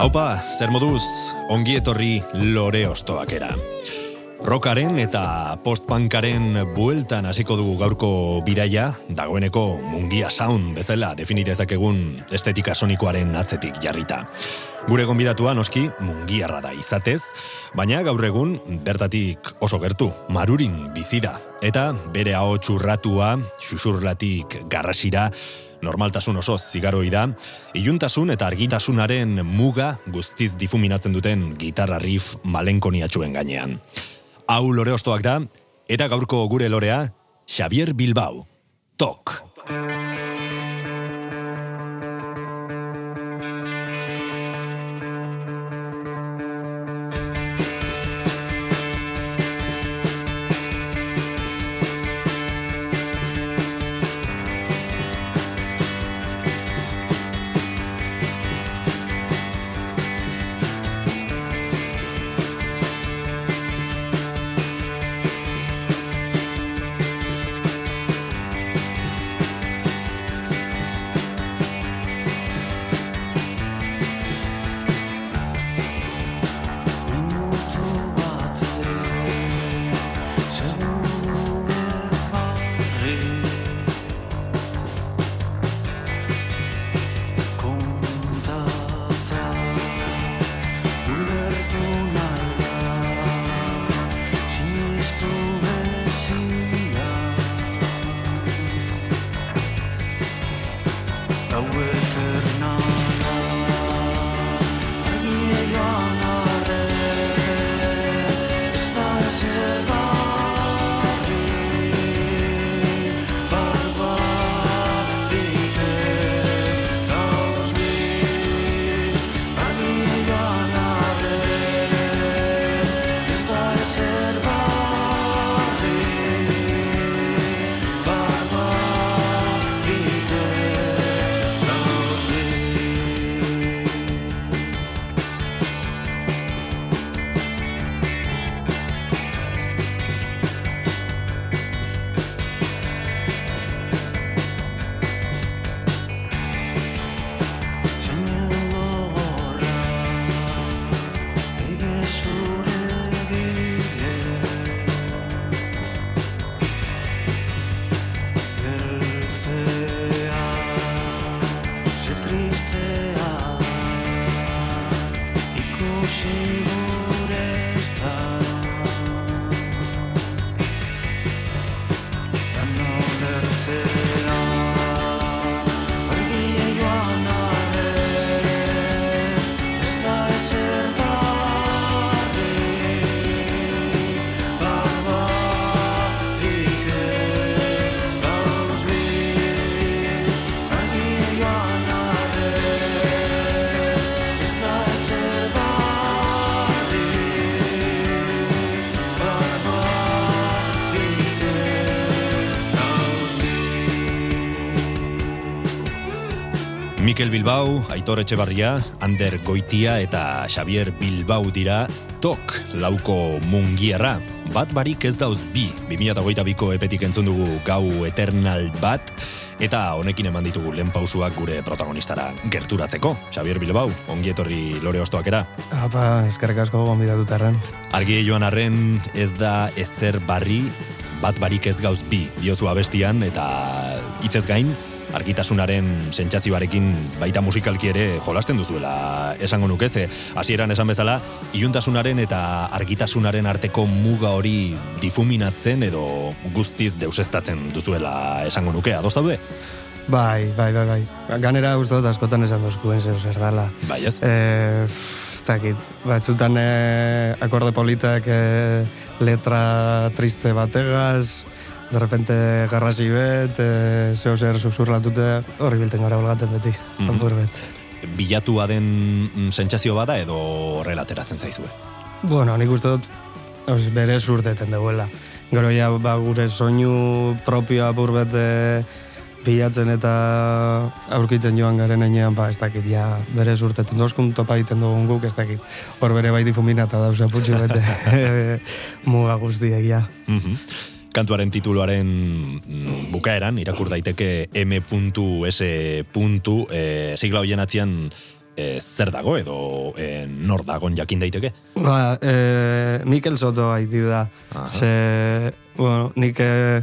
Haupa, zer moduz, ongi etorri lore ostoakera. Rokaren eta postpankaren bueltan hasiko dugu gaurko biraia, dagoeneko mungia sound bezala definitezak egun estetika sonikoaren atzetik jarrita. Gure gonbidatua noski mungiarra da izatez, baina gaur egun bertatik oso gertu, marurin bizira, eta bere hau txurratua, xuxurlatik garrasira, normaltasun oso zigaroi da, iluntasun eta argitasunaren muga guztiz difuminatzen duten gitarra riff malenkoniatxuen gainean. Hau lore ostoak da, eta gaurko gure lorea, Xavier Bilbao. Tok. I would turn on. Mikel Bilbao, Aitor Etxebarria, Ander Goitia eta Xavier Bilbao dira tok lauko mungierra. Bat barik ez dauz bi, 2008ko epetik entzun dugu gau eternal bat, eta honekin eman ditugu lehen pausuak gure protagonistara gerturatzeko. Xavier Bilbao, ongi etorri lore ostoakera. Apa, eskerrik asko gombidatuta erren. Argi joan arren ez da ezer barri, bat barik ez gauz bi, diozu abestian, eta hitzez gain, argitasunaren sentsazioarekin baita musikalki ere jolasten duzuela esango nuke ze hasieran esan bezala iluntasunaren eta argitasunaren arteko muga hori difuminatzen edo guztiz deusestatzen duzuela esango nuke ados daude Bai, bai, bai, bai. Ganera uste dut askotan esan dozkuen zer zer dala. Bai, ez? Eh, ez dakit. Batzutan eh, akorde politak eh, letra triste bategaz, de repente garrasi bet, e, zeo zer susurlatute, horri bilten gara olgaten beti, Mhm. apur bet. bilatua den mm, sentsazio bada edo horrela ateratzen zaizue? Bueno, nik uste dut, os, bere zurteten duela. Gero ja, ba, gure soinu propioa apur bete bilatzen eta aurkitzen joan garen enean, ba, ez dakit, ja, bere zurteten dozkun topa egiten dugun guk, ez dakit. Hor bere bai difuminata dauz, aputxu bete muga guztiek, ja. Mhm. Kantuaren tituluaren mm, bukaeran, irakur daiteke M.S. E, sigla hoien atzian e, zer dago edo e, nor dagon jakin daiteke? Ba, e, Mikel Soto haiti da. Aha. Ze, bueno, nik e,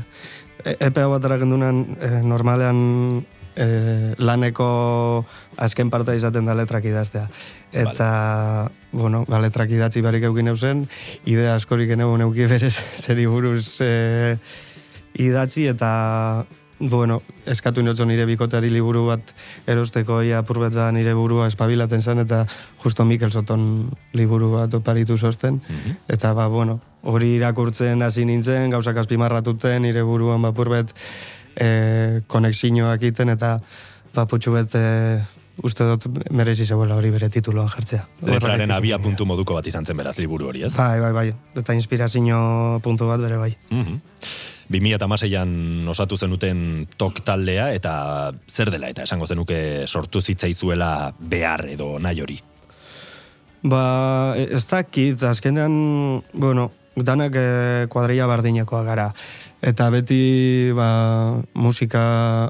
epe hau batara gendunan, e, normalean e, laneko azken partea izaten da letrak idaztea. Eta, bueno, ba, letrak idatzi barik eukin eusen, idea askorik eneu neuki berez zeri buruz e, idatzi eta bueno, eskatu inotzo nire bikoteari liburu bat erosteko ia apurbet da nire burua espabilaten zen eta justo Mikel Soton liburu bat oparitu zosten. Eta ba, bueno, hori irakurtzen hasi nintzen, gauzak azpimarratuten nire buruan ba, apurbet e, konexinoak iten eta ba, putxu bet e, uste dut merezi zeuela hori bere tituloan jartzea. Letraren abia puntu moduko bat izan zen beraz liburu hori, ez? Bai, bai, bai. Eta inspirazio puntu bat bere bai. Mhm. 2008an osatu zenuten tok taldea eta zer dela eta esango zenuke sortu zitzaizuela behar edo nahi hori. Ba, e- ez dakit, azkenean, bueno, danak e, kuadrilla bardinekoa gara. Eta beti, ba, musika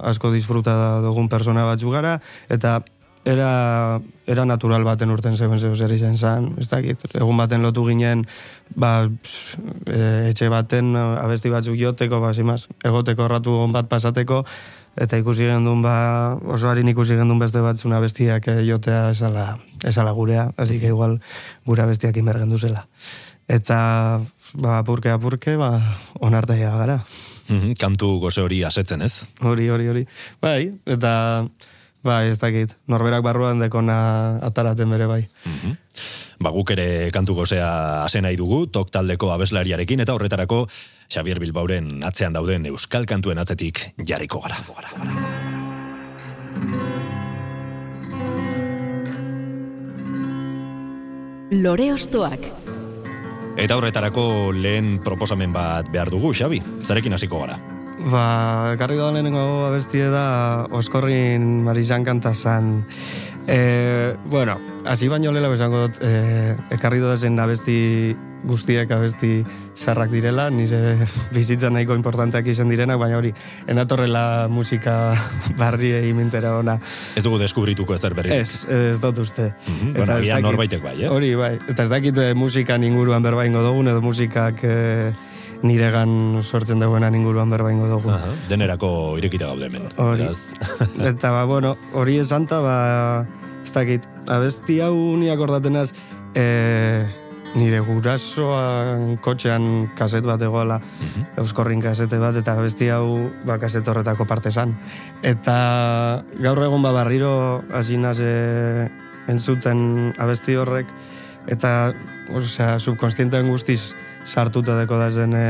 asko disfruta dugun persona batzu gara, eta era, era natural baten urten zegoen zeu zer izan zan, ez dakit, egun baten lotu ginen, ba, pss, e, etxe baten abesti batzuk joteko, ba, zimaz, egoteko ratu on bat pasateko, eta ikusi gendun, ba, oso harin ikusi gendun beste batzun abestiak eh, jotea esala, esala gurea, así que igual gure abestiak inbergendu zela. Eta, ba, apurke, apurke, ba, onartaia gara. Mhm, Kantu goze hori asetzen, ez? Hori, hori, hori. Bai, eta, bai, ez dakit, norberak barruan dekona ataraten bere bai. Mhm. Ba, guk ere kantu gozea hase nahi dugu, tok taldeko abeslariarekin, eta horretarako Xavier Bilbauren atzean dauden euskal kantuen atzetik jarriko gara. Lore Ostoak. Eta horretarako lehen proposamen bat behar dugu, Xabi. Zarekin hasiko gara. Ba, ekarri da lehenengo abestie da Oskorrin Marijan kanta zan. E, bueno, hasi baino lehela esango dut, e, ekarri zen abesti guztiek abesti sarrak direla, nire bizitza nahiko importanteak izan direnak, baina hori, enatorrela musika barri imintera ona. Ez dugu deskubrituko ezer berri. Ez, ez dut uste. Bueno, ez agian dakit- norbaitek bai, eh? Hori, bai. Eta ez dakit eh, musikan inguruan berbaingo dugun, edo musikak eh, niregan sortzen duguenan inguruan berbaingo dugun. Aha, denerako irekita gaude hemen. Hori. Eta, ba, bueno, hori esanta, ba, ez dakit, abesti hau ni akordatenaz, e, nire gurasoan kotxean kaset bat egoala, euskorrin kasete bat, eta abesti hau ba, kaset horretako parte zan. Eta gaur egun ba, barriro hasi naz e, entzuten abesti horrek, eta, osea, subkonstientean guztiz sartuta deko da zen e,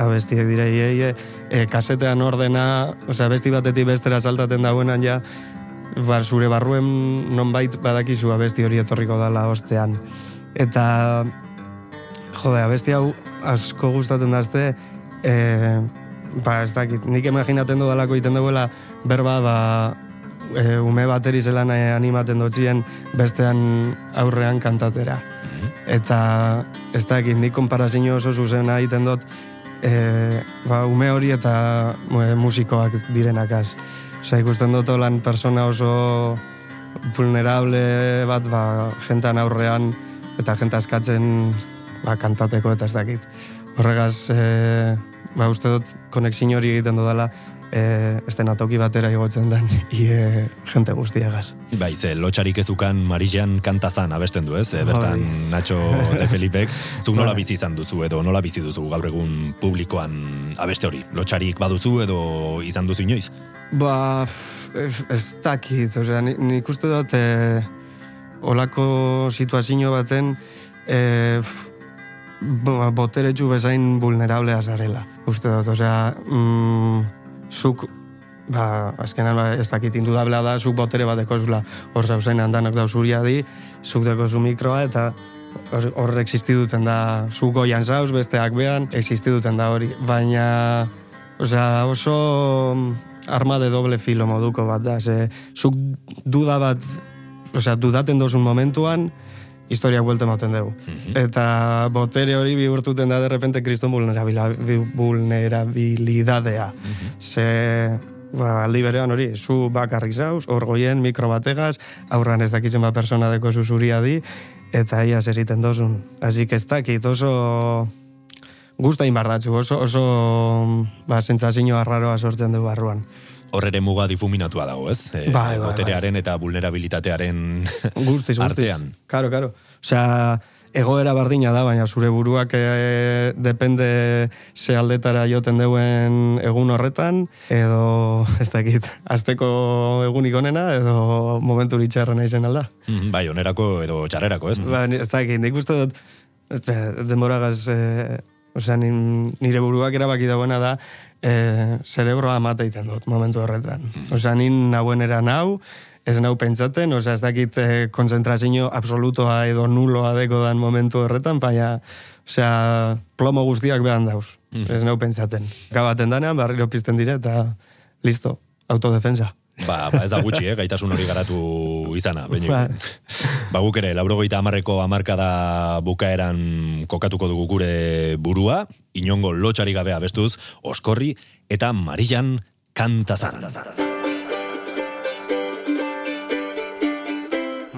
abestiek direi, e, e, kasetean ordena, osea, abesti batetik bestera saltaten dauenan ja, ba, zure barruen nonbait badakizu abesti hori etorriko dala ostean. Eta, jode, abesti hau asko gustatzen dazte, e, ba, ez dakit, nik imaginaten dudalako iten duela berba, ba, e, ume bateri zelan eh, animaten dotzien bestean aurrean kantatera. Eta ez dakit, nik konparazio oso zuzena egiten dut e, ba, ume hori eta e, musikoak direnakaz. Osea, ikusten dut lan persona oso vulnerable bat, ba, jentan aurrean eta jenta askatzen ba, kantateko eta ez dakit. Horregaz, e, ba, uste dut konexin hori egiten dudala e, estenatoki batera igotzen den ie jente guztiagaz. bai, ze, lotxarik ezukan Marijan kantazan abesten du, ez? E, bertan Hori. Nacho de Felipek, zuk nola Bai. bizi izan duzu edo nola bizi duzu gaur egun publikoan abeste hori? Lotxarik baduzu edo izan duzu inoiz? Ba, ez, ez dakit, ni- nik uste dut e, olako situazio baten e, f- bo- boteretsu bezain vulnerablea zarela. Uste dut, osea, mm, zuk ba, azkenan ba, ez dakit indudabla da, zuk botere bat dekozula hor zauzen handanak da zuria di, zuk dekozu mikroa, eta hor existiduten da, zuk goian zauz, besteak behan, existiduten da hori. Baina, osea, oso arma de doble filo moduko bat da, ze, zuk duda bat, osea, dudaten dozun momentuan, historia buelta ematen dugu. Eta botere hori bihurtuten da derrepente kriston vulnerabilidadea. Ze, ba, aldi berean hori, zu bakarrik zauz, hor goien, mikro bategaz, aurran ez dakitzen bat persona deko zuzuria di, eta ia zeriten dozun. Así que ez dakit oso gusta inbardatzu, oso, oso ba, sentsazio arraroa sortzen du barruan. Hor ere muga difuminatua dago, ez? E, Bai, bai, boterearen eta vulnerabilitatearen Guztiz, guztiz. artean. Karo, karo. Osea, egoera bardina da, baina zure buruak e, depende ze aldetara joten deuen egun horretan, edo, ez dakit, azteko egunik onena, edo momentu litxarra nahi zen alda. Mhm, Bai, onerako edo txarrerako, ez? Ba, ez dakit, nik uste dut, e, denboragaz, e, osea, nin- nire buruak erabaki dauena da, e, zerebroa amata egiten dut momentu horretan. Osea, nin nahuenera nau, ez nau pentsaten, osea, ez dakit e, konzentrazio absolutoa edo nuloa deko dan momentu horretan, baina, osea, plomo guztiak behan dauz, ez nau pentsaten. Gabaten danean, barriro pizten dire, eta listo, autodefensa. Ba, ba ez da gutxi, eh, gaitasun hori garatu izana. Baina, Ba. ba guk ere, laurogeita amarreko amarkada bukaeran kokatuko dugu gure burua, inongo lotxari gabea bestuz, oskorri eta marillan kantazan.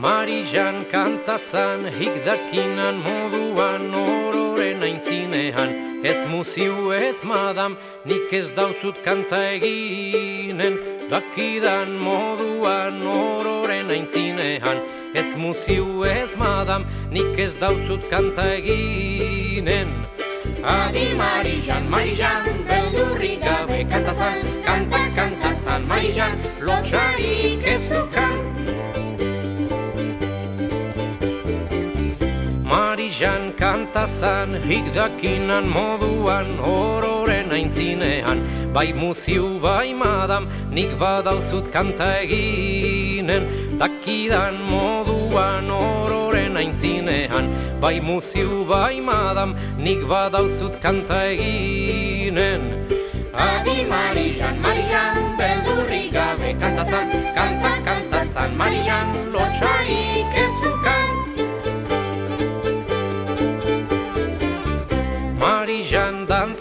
Marijan kantazan, higdakinan moduan ororen aintzinean Ez muziu ez madam, nik ez dautzut kanta eginen Dakidan moduan ororen aintzinean. Ez muziu ez madam, nik ez dautzut kanta eginen. Adi Marijan, Marijan, beldurri gabe kantazan Kanta, kantazan, Marijan, lotxarik ezukan Marijan kantazan, higdakinan moduan, ororen aintzinean, bai muziu, bai madam, nik badauzut kanta eginen, dakidan moduan, ororen aintzinean, bai muziu, bai madam, nik badauzut kanta eginen. Adi Marijan, Marijan, beldurri gabe kantazan, kanta, kantazan, Marijan, lotxarik ezukan.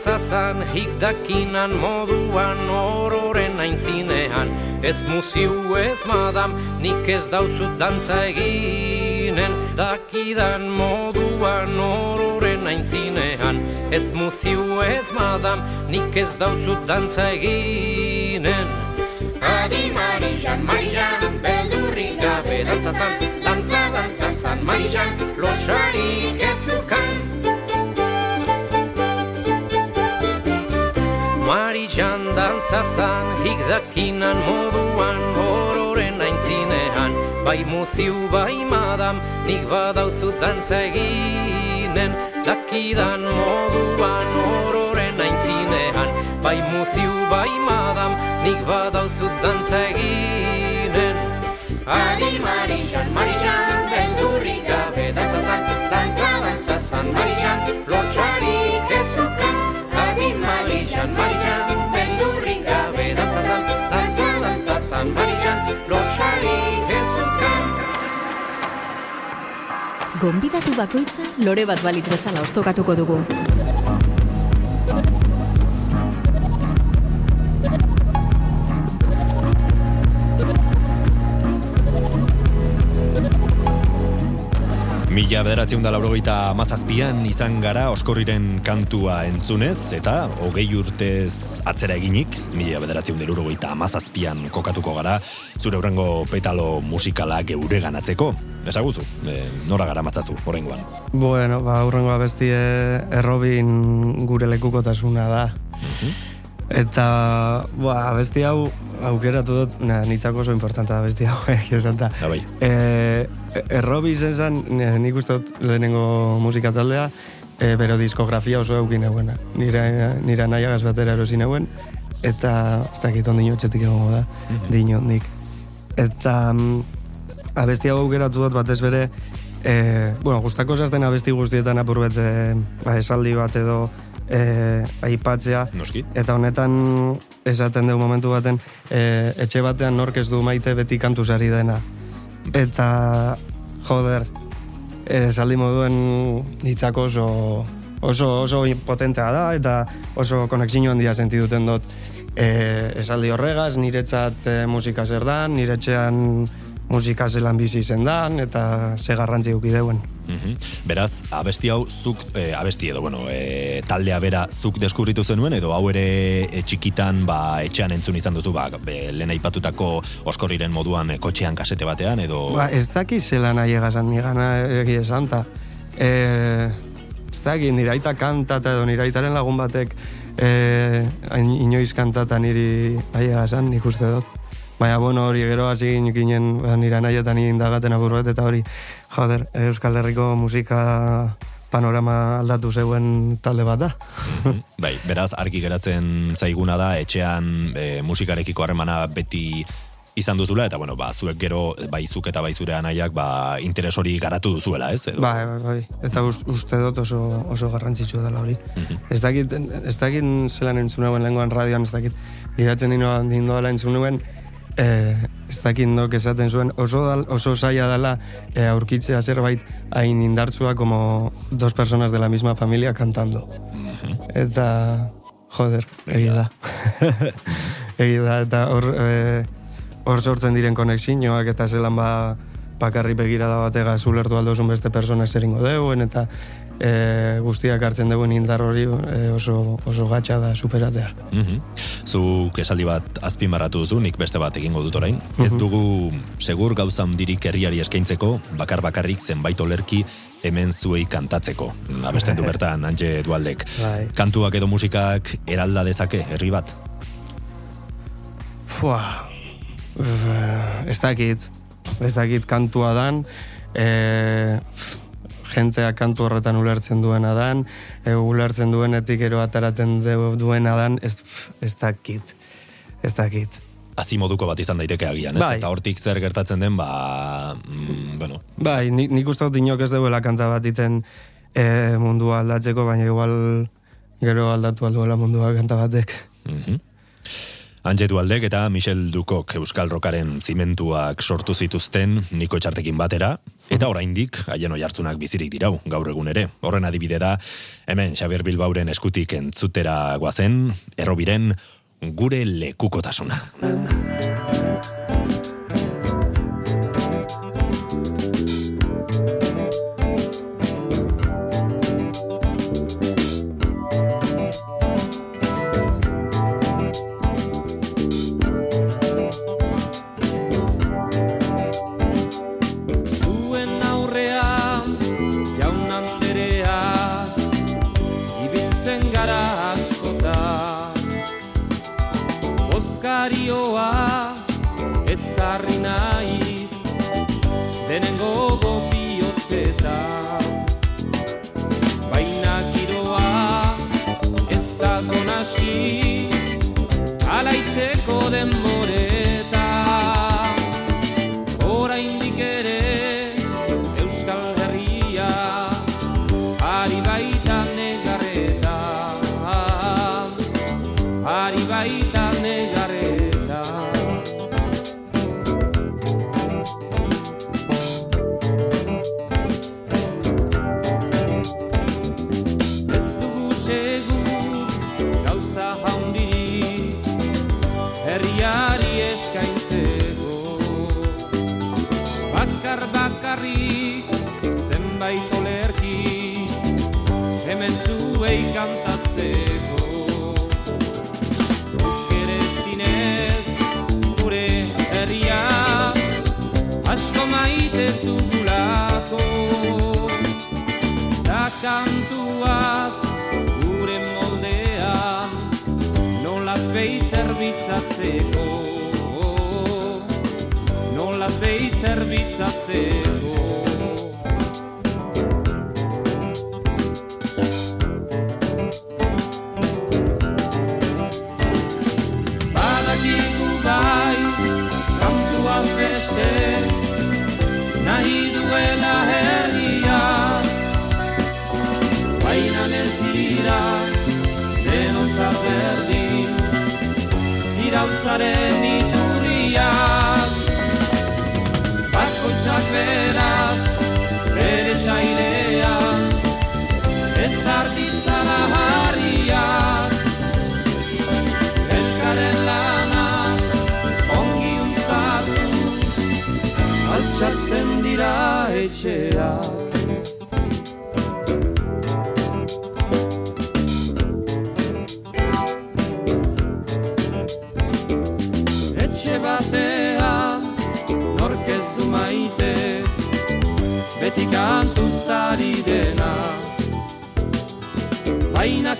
Dantzazan, higdakinan moduan, ororen aintzinean, ez muziu ez madam, nik ez dautzut dantza eginen, dakidan moduan, ororen aintzinean, ez muziu ez madam, nik ez dautzut dantza eginen. Adi Marijan, Marijan, beldurri gabe dantzazan, dantza dantzazan, Marijan, lotxarik ezukan. Marijan dantzazan, higdakinan moduan, ororen aintzinean, bai muziu, bai madam, nik badauzu dantza eginen, dakidan moduan, ororen aintzinean, bai muziu, bai madam, nik badauzu dantza eginen. Adi Marijan, Marijan, beldurri gabe dantzazan, dantza dantzazan, Marijan, lotxarik Gonbidatu bakoitza lore bat balitz bezala ostokatuko dugu. Mila bederatzeun da laurogeita mazazpian izan gara oskorriren kantua entzunez, eta hogei urtez atzera eginik, mila bederatzeun da laurogeita mazazpian kokatuko gara, zure hurrengo petalo musikalak eure ganatzeko. Esaguzu, e, nora gara matzazu, horrengoan. Bueno, ba, hurrengo abestie errobin gure lekukotasuna da. Eta, ba, abesti hau aukeratu dut, na, nitzako oso importanta da abesti hau, egia esan da. Da bai. E, errobi izen zen, ne- nik uste dut lehenengo musika taldea, e, bero diskografia oso eukin eguena. Nire, nire nahiagaz batera erosi neuen, eta ez dakit ondino etxetik egongo da, dino nik. Eta mm, abesti hau geratu dut batez bere, e, bueno, gustako zazten abesti guztietan apur bete, ba, esaldi bat edo e, aipatzea. Noski. Eta honetan esaten dugu momentu baten, e, etxe batean nork ez du maite beti kantuzari dena. Eta, joder, esaldi moduen hitzak oso, oso, oso potentea da, eta oso konexio handia sentiduten dut e, esaldi horregaz, niretzat e, musika zer da, niretxean musika zelan bizi izen dan, eta ze garrantzi guki deuen. Mhm. Beraz, abesti hau zuk, e, abesti edo, bueno, e, taldea bera zuk deskubritu zenuen, edo hau ere e, txikitan, ba, etxean entzun izan duzu, ba, be, lehen aipatutako oskorriren moduan e, kotxean kasete batean, edo... Ba, ez daki zelan nahi egazan, nigana egi esan, ta. E, ez daki, nire aita kantata edo nire aitaren lagun batek e, inoiz kantata niri aia esan, nik uste dut. Baina, bueno, hori gero hasi ginen nire nahi eta nire indagaten eta hori, joder, Euskal Herriko musika panorama aldatu zeuen talde bat da. bai, beraz, argi geratzen zaiguna da, etxean e, musikarekiko harremana beti izan duzula, eta bueno, ba, zuek gero, bai zuk eta bai zure anaiak, ba, interes hori garatu duzuela, ez? Edo? Bai, bai, bai. Eta uste dut oso, oso garrantzitsu dela hori. Mhm. Ez dakit, ez dakit zelan entzunuen lehenkoan radioan, ez dakit, gidatzen nino, nindoala entzunuen, eh, ez dakit nok esaten zuen, oso, dal, oso saia dela eh, aurkitzea zerbait hain indartsua como dos personas de la misma familia cantando. Eta, joder, egia da. egia da, eta hor, eh, hor sortzen diren konexinoak eta zelan ba bakarri begirada batega zulertu aldozun beste persona zeringo deuen, eta e, guztiak hartzen duen indar hori e, oso, oso gatsa da superatea. Mm Zuk esaldi bat azpimarratu duzu, nik beste bat egingo dut orain. Ez dugu segur gauza handirik herriari eskaintzeko, bakar bakarrik zenbait olerki hemen zuei kantatzeko. Abesten du bertan, Antje Dualdek. Bai. Kantuak edo musikak eralda dezake herri bat? Fua, ez dakit, ez dakit kantua dan, e, jentea kantu horretan ulertzen duena dan, e, ulertzen duenetik ero ataraten du- duena dan, ez, ez dakit, ez dakit. Hazi moduko bat izan daiteke agian, ez? Bai. Eta hortik zer gertatzen den, ba, mm, bueno, Bai, nik, nik uste dut inok ez duela kanta bat iten e, mundua aldatzeko, baina igual gero aldatu alduela mundua kanta batek. Mhm. Antje Dualdek eta Michel Dukok Euskal Rokaren zimentuak sortu zituzten niko txartekin batera, eta oraindik haien oihartzunak bizirik dirau, gaur egun ere. Horren adibide da, hemen Xabier Bilbauren eskutik entzutera guazen, errobiren gure lekukotasuna.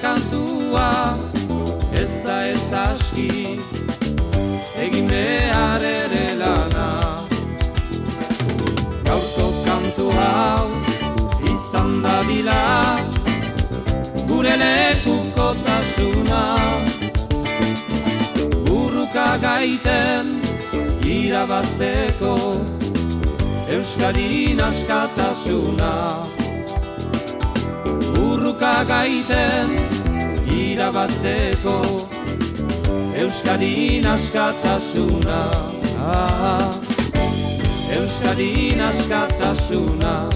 Kantua ez da ez aski Egin behar ere lana. Gaurko kantu hau izan dadila Gure lekuko tasuna Burruka gaiten irabazteko Euskadin askatasuna Burruka gaiten irabazteko. Euskadin askatasuna ah, Euskadin askatasuna.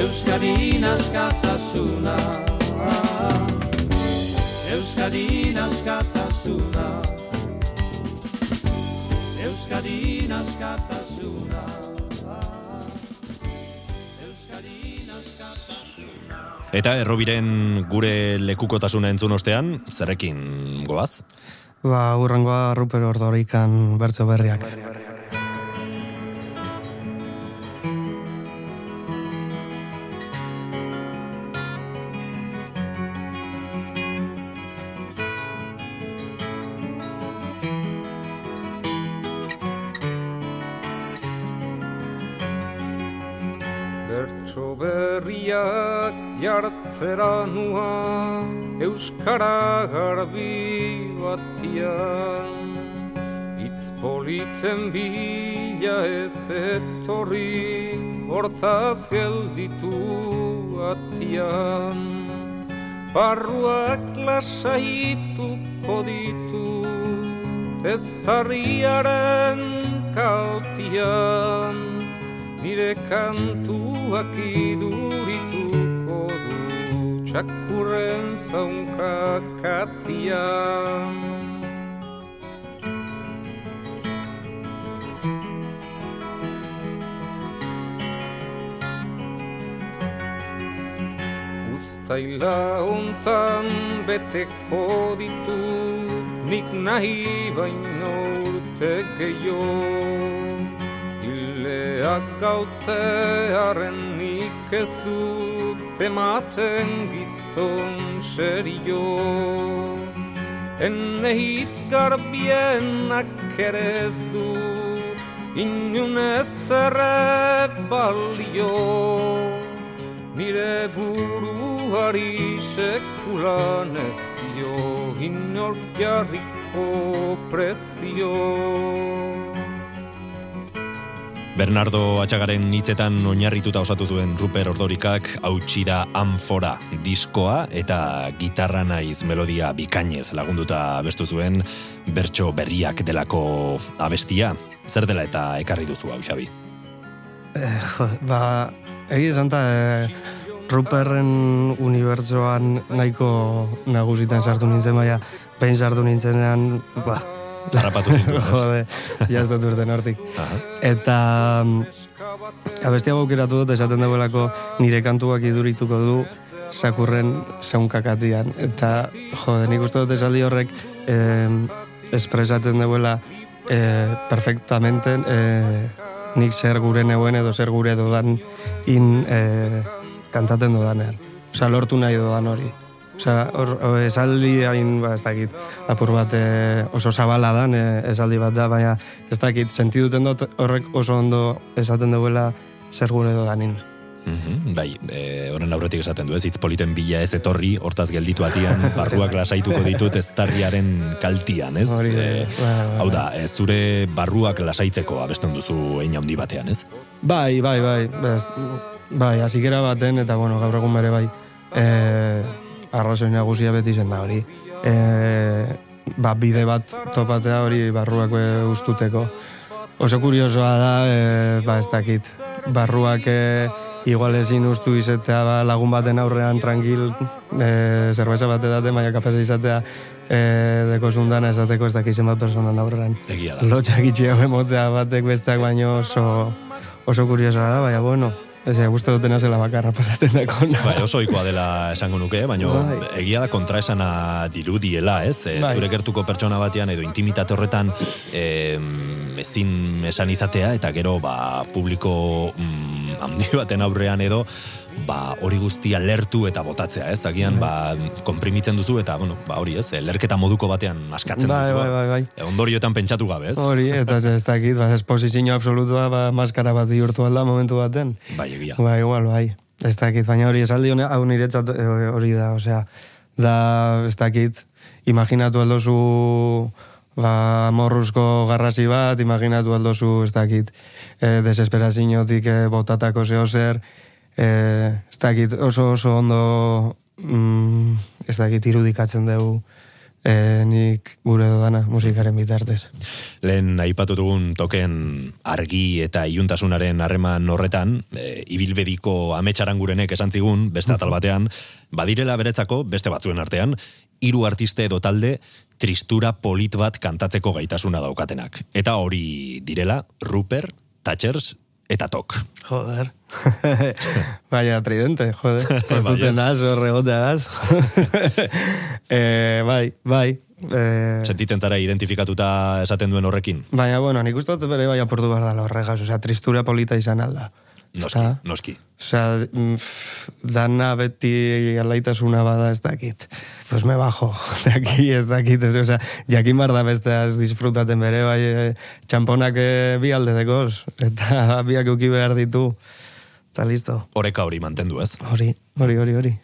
Euskadin askatasuna ah, Euskadin askatasuna. Euskadin askatasuna Eta errobiren gure lekukotasuna entzun ostean, zerrekin goaz? Ba, urrengoa Ruper Ordorikan bertso berriak. Bertso jartzera nua Euskara garbi batian. Itz politen bila ez etorri Hortaz gelditu atian. Barruak lasaituko ditu Testarriaren kautian Nire kantuak du Txakurren zaunka katian Uztaila hontan beteko ditu Nik nahi baino urte gehiago. Ileak gautzearen nik ez dut ematen gizon serio. Ene hitz garbienak ere ez du inunez erre balio. Nire buruari sekulan ez dio inork jarriko prezio Bernardo Atxagaren hitzetan oinarrituta osatu zuen Ruper Ordorikak hautsira anfora diskoa eta gitarra naiz melodia bikainez lagunduta abestu zuen bertso berriak delako abestia. Zer dela eta ekarri duzu hau, Xabi? Eh, jo, ba, egi esan eh, Ruperren unibertsoan nahiko nagusitan sartu nintzen, baina behin sartu nintzenean, ba, Harrapatu zintuen, ez? Jode, jaztot urten hortik. Aha. Eta mm, abestia aukeratu dut esaten dagoelako nire kantuak idurituko du sakurren saunkakatian. Eta, jode, nik uste dut esaldi horrek eh, espresaten dagoela eh, perfectamente eh, nik zer gure neuen edo zer gure dodan in eh, kantaten dodanean. Osa, lortu nahi dodan hori. Osa, hor, esaldi hain, ba, ez dakit, apur bat eh, oso zabala dan, eh, esaldi bat da, baina ez dakit, sentiduten dut horrek oso ondo esaten duela zer gure dodanin. Mhm, bai, e, horren aurretik esaten du ez, hitz politen bila ez etorri, hortaz gelditu atian, barruak lasaituko ditut ez tarriaren kaltian, ez? Hori E, bai, hau da, ez zure barruak lasaitzeko abesten duzu hein handi batean, ez? Bai, bai, bai, bez, bai, azikera baten, eta bueno, gaur egun bere bai, e, arrazoi nagusia beti zen da hori. E, ba, bide bat topatea hori barruak e, ustuteko. Oso kuriosoa da, e, ba, ez dakit, barruak e, igual ezin ustu izatea ba, lagun baten aurrean tranquil e, zerbeza bat edate, maia kapasa izatea e, deko zundana esateko ez dakizen bat personan aurrean. Egia da. Lotxak itxia emotea batek besteak baino oso, oso kuriosoa da, baina bueno, ez guzti dutena zela bakarra pasatzen dakona. Bai, oso ohikoa dela esango nuke, baina Bai. egia da kontraesana dirudiela, ez? E, Bai. Zure gertuko pertsona batean edo intimitate horretan em, ezin esan izatea eta gero ba publiko mm, handi baten aurrean edo ba hori guztia lertu eta botatzea, ez? Agian ba konprimitzen duzu eta bueno, ba hori, ez? Lerketa moduko batean askatzen Bai, duzu. bai, bai, bai. E, ondorioetan pentsatu gabe, ez? Hori, eta ez dakit, ba, esposizio absolutua, ba, maskara bat bihurtu alda momentu baten. Bai, egia. Ba, igual, bai. Ez dakit, baina hori esaldi hau niretzat e, hori da, osea, da, ez dakit, imaginatu aldozu, ba, morruzko garrasi bat, imaginatu aldozu, ez dakit, e, desesperaziotik e, botatako zeo zer, e, ez dakit, oso oso ondo, mm, ez dakit, irudikatzen dugu, e, nik gure dodana musikaren bitartez. Lehen aipatu dugun token argi eta iluntasunaren harreman horretan, e, ibilbediko ametsarangurenek esan zigun, beste atal batean, badirela beretzako, beste batzuen artean, hiru artiste edo talde tristura polit bat kantatzeko gaitasuna daukatenak. Eta hori direla, Rupert, Thatchers eta Tok. Joder. Vaya tridente, joder. Bai, duten ez. az, regoteagaz. eh, bai, bai. Eh, Sentitzen zara identifikatuta esaten duen horrekin? baina, bueno, nik uste dut bere bai aportu behar dala horregaz. Osea, tristura polita izan alda. Noski, Osea, noski. Osea, mm, dana beti alaitasuna bada ez dakit. Pues me bajo de aquí ez dakit. Osea, jakin bar da besteaz disfrutaten bere, bai, eh, txamponak eh, bi alde dekoz. Eta biak uki behar ditu. Eta listo. Oreka hori mantendu ez. Hori, hori, hori, hori.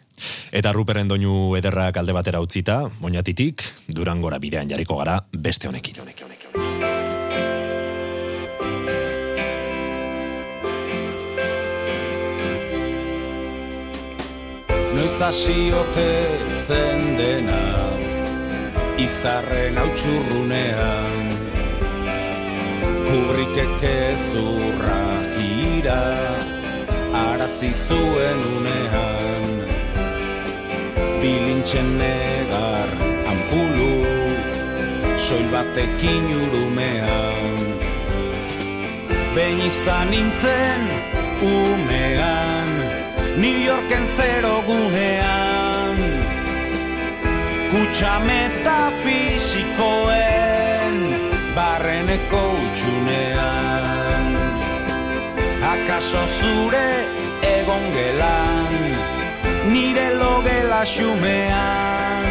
Eta Ruperren doinu ederrak alde batera utzita, moñatitik, durangora bidean jarriko gara beste honekin. Noiz hasiote zen dena Izarren hautsurrunean Kubrikek ezurra gira Arazi zuen unean. Bilintxen negar ampulu Soil batekin urumean. Behin izan nintzen umean New Yorken zero gunean. Kutsa metafisikoen Barreneko utxunean Akaso zure egon gelan Nire logela xumean.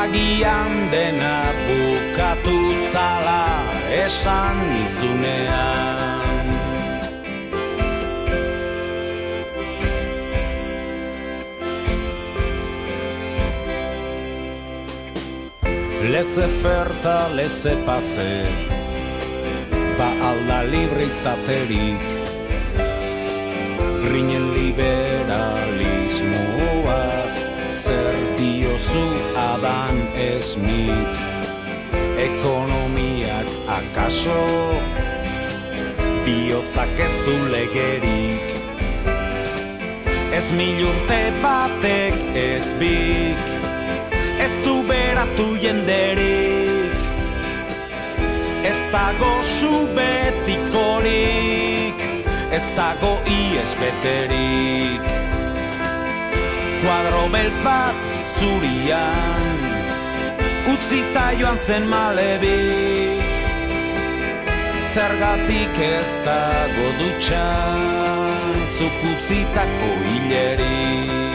Agian dena bukatu zala esan nizunean Leze ferta, leze pase. Ba alda libre izaterik Grinen liberalismoaz Zer diozu Adam Smith Ekonomiak akaso Biotzak ez du legerik Ez mil urte batek ez bik beratu jenderik Ez dago zu betikorik Ez dago ies beterik. Kuadro beltz bat zurian Utzita joan zen malebik. Zergatik ez dago dutxan Zuk utzitako hilerik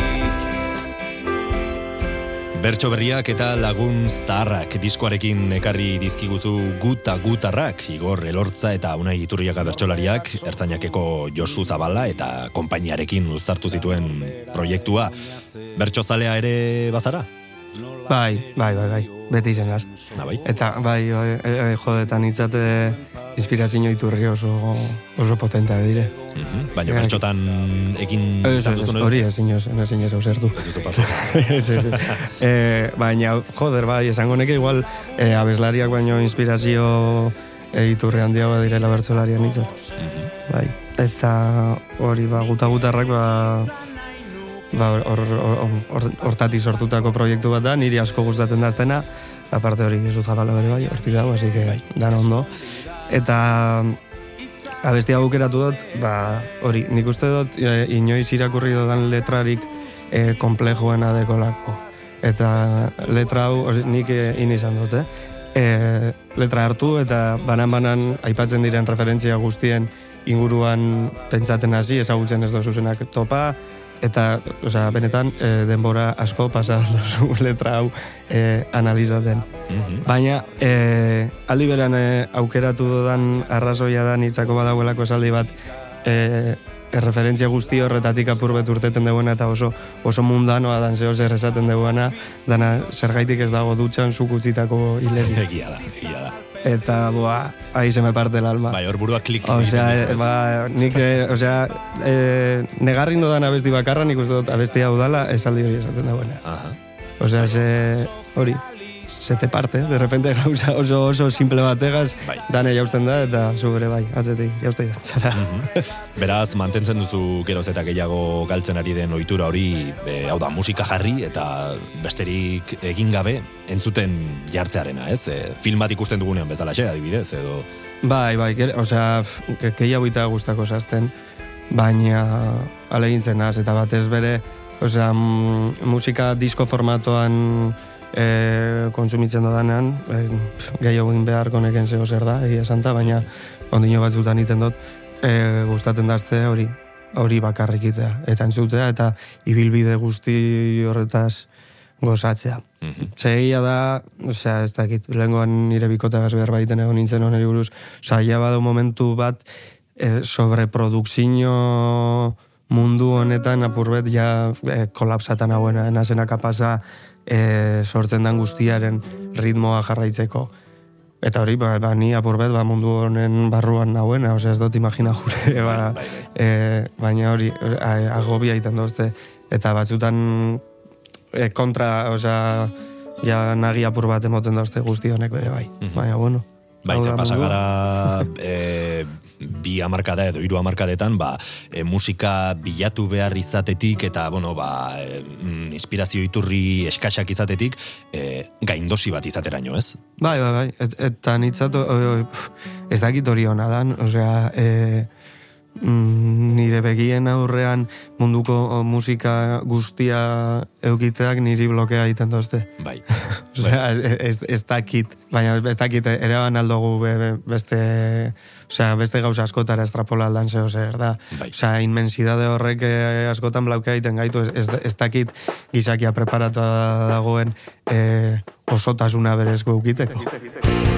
Bertso berriak eta lagun zaharrak diskoarekin ekarri dizkiguzu guta gutarrak, Igor Elortza eta Unai Iturriaga bertsolariak, ertzainakeko Josu Zabala eta konpainiarekin uztartu zituen proiektua. Bertsozalea ere bazara? Bai, bai, bai, bai. Beti izan gaz. Na bai? Eta bai, bai, e, jodetan itzate inspirazio iturri oso, oso potentea dire. Mhm. Baina Bai. bertxotan ekin hori ezin ez, ezin ez. Ez duzu paso. ez, ez. Eh, baina, joder, bai, esango neke igual eh, abeslariak baino inspirazio eh, iturri handiagoa direla bertsolarian itzat. Bai, eta hori, ba, guta-gutarrak, ba, ba, hor, hor, hor, hortatik sortutako proiektu bat da, niri asko gustatzen da aztena, aparte hori, ez dut zabala bere bai, hortik dago, así que, dan ondo. Eta, abesti hau aukeratu dut, ba, hori, nik uste dut, e, inoiz irakurri dudan letrarik e, komplejoena dekolako. Eta letra hau, hori, nik e, izan dut, eh? E, letra hartu eta banan-banan aipatzen diren referentzia guztien inguruan pentsaten hasi, ezagutzen ez dozuzenak topa, eta, osea, benetan, e, denbora asko pasa duzu letra hau e, analizaten. Mhm. Baina, e, aldi beran e, aukeratu dudan arrazoia da nitzako badagoelako esaldi bat e, erreferentzia guzti horretatik apur bet urteten duena eta oso oso mundanoa dan zeo zer esaten duena, dana zergaitik ez dago dutxan zuk utzitako hileri. Egia da, egia da. Eta, boa, ahi se me parte el alma. Bai, hor burua klik Osea, egiten e, ba, nik, e, osea, e, negarri nodan abesti bakarra, nik uste dut abesti hau dala, esaldi hori esaten dagoena. Aha. Osea, se, hori, se te parte, de repente gauza oso oso simple bategaz, Bai. dane jausten da, eta zu bere bai, atzetik, jausten txara. Beraz, mantentzen duzu geroz eta gehiago galtzen ari den ohitura hori, e, hau da, musika jarri eta besterik egin gabe entzuten jartzearena, ez? E, film bat ikusten dugunean bezala xe, adibidez, edo... Bai, bai, ger, osea, gehiago ita gustako zazten, baina alegintzen naz, eta batez bere, osea, mm, musika disko formatoan e, kontsumitzen dodanean, e, pf, gehiago egin beharko neken zeo zer da, egia santa, baina ondino batzutan iten dut, e, gustatzen dazte hori, hori bakarrik itea, eta entzutea, eta ibilbide guzti horretaz gozatzea. Mhm. Txegia da, osea, ez dakit, lehengoan nire bikotagaz behar baiten egon nintzen honeri buruz, osea, ja badu momentu bat e, sobreprodukzio mundu honetan apurbet ja e, kolapsatan hauena, nazena kapasa e, sortzen dan guztiaren ritmoa jarraitzeko. Eta hori, ba, ba, ni apurbet ba, mundu honen barruan nahuena, osea, ez dut imagina jure, ba, bai, bai. e, baina hori, agobia iten dozte, eta batzutan e, kontra, osea, ja nagi apur bat emoten dauzte guzti honek bere bai. Baina, bueno. Bai, ze da pasa mundua. gara e, bi hamarkada edo hiru hamarkadetan, ba, e, musika bilatu behar izatetik eta, bueno, ba, e, mm, inspirazio iturri eskaxak izatetik, e, gaindosi bat izateraino, ez? Bai, bai, bai. Et, eta nitzat, ez dakit hori hona dan, osea, e, mm, nire begien aurrean munduko musika guztia eukiteak niri blokea egiten dozte. Bai. Osea, ez, ez dakit, baina ez dakit ere aldogu be, be, beste, osea, beste gauza askotara estrapola aldan zeo zer da. Bai. Osea, inmensidade horrek eh, askotan blaukea egiten gaitu, ez, ez, ez dakit gizakia preparata dagoen eh, osotasuna berezko eukiteko.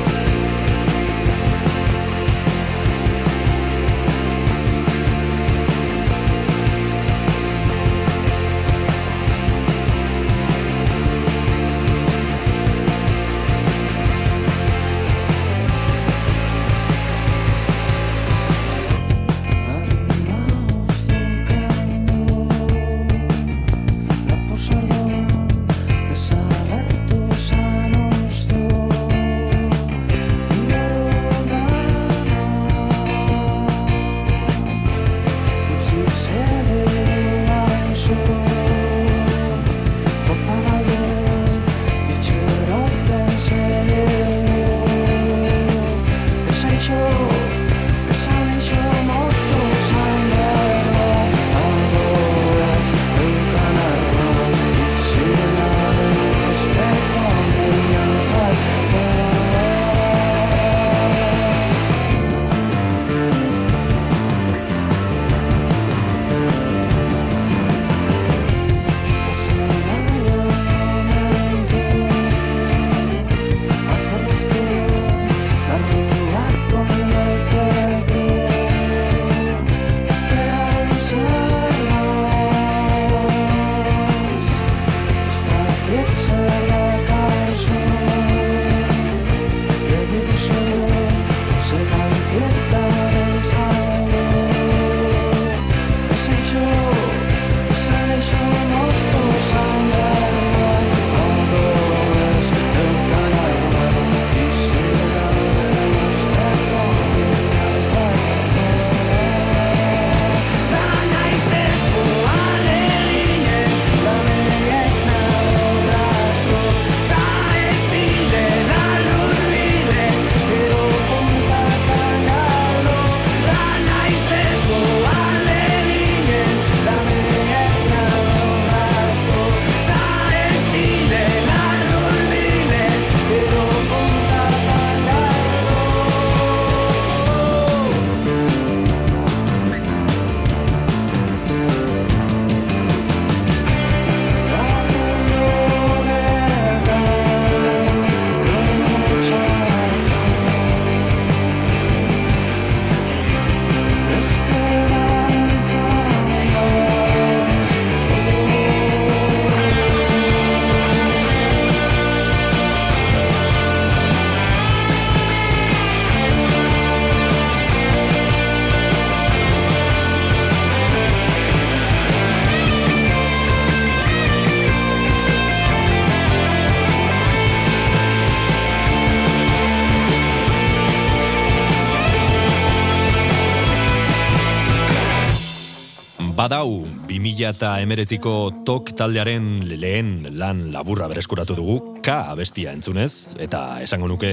Badau, 2000 eta emeretziko tok taldearen lehen lan laburra bereskuratu dugu, ka abestia entzunez, eta esango nuke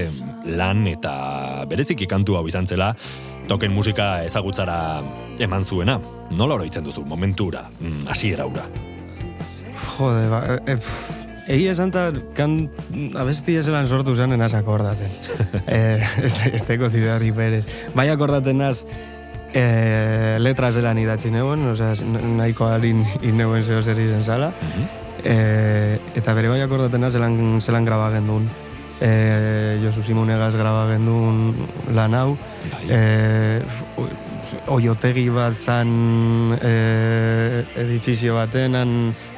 lan eta bereziki kantu hau izan zela, token musika ezagutzara eman zuena. Nola oroitzen duzu, momentura, mm, hasiera ura. Jode, ba, e, Egia esan ta, kan abesti ezelan sortu zen enaz akordaten. eh, este, esteko zidarri berez. Bai akordaten naz, eh, letra zelan idatzi neuen, osea, nahiko harin ineuen zeo zer izen zala. eh, eta bere bai akordaten naz, zelan, zelan graba gendun. Eh, Josu Simonegaz graba gendun lan hau. Eh, oiotegi bat zan eh, edifizio baten, han,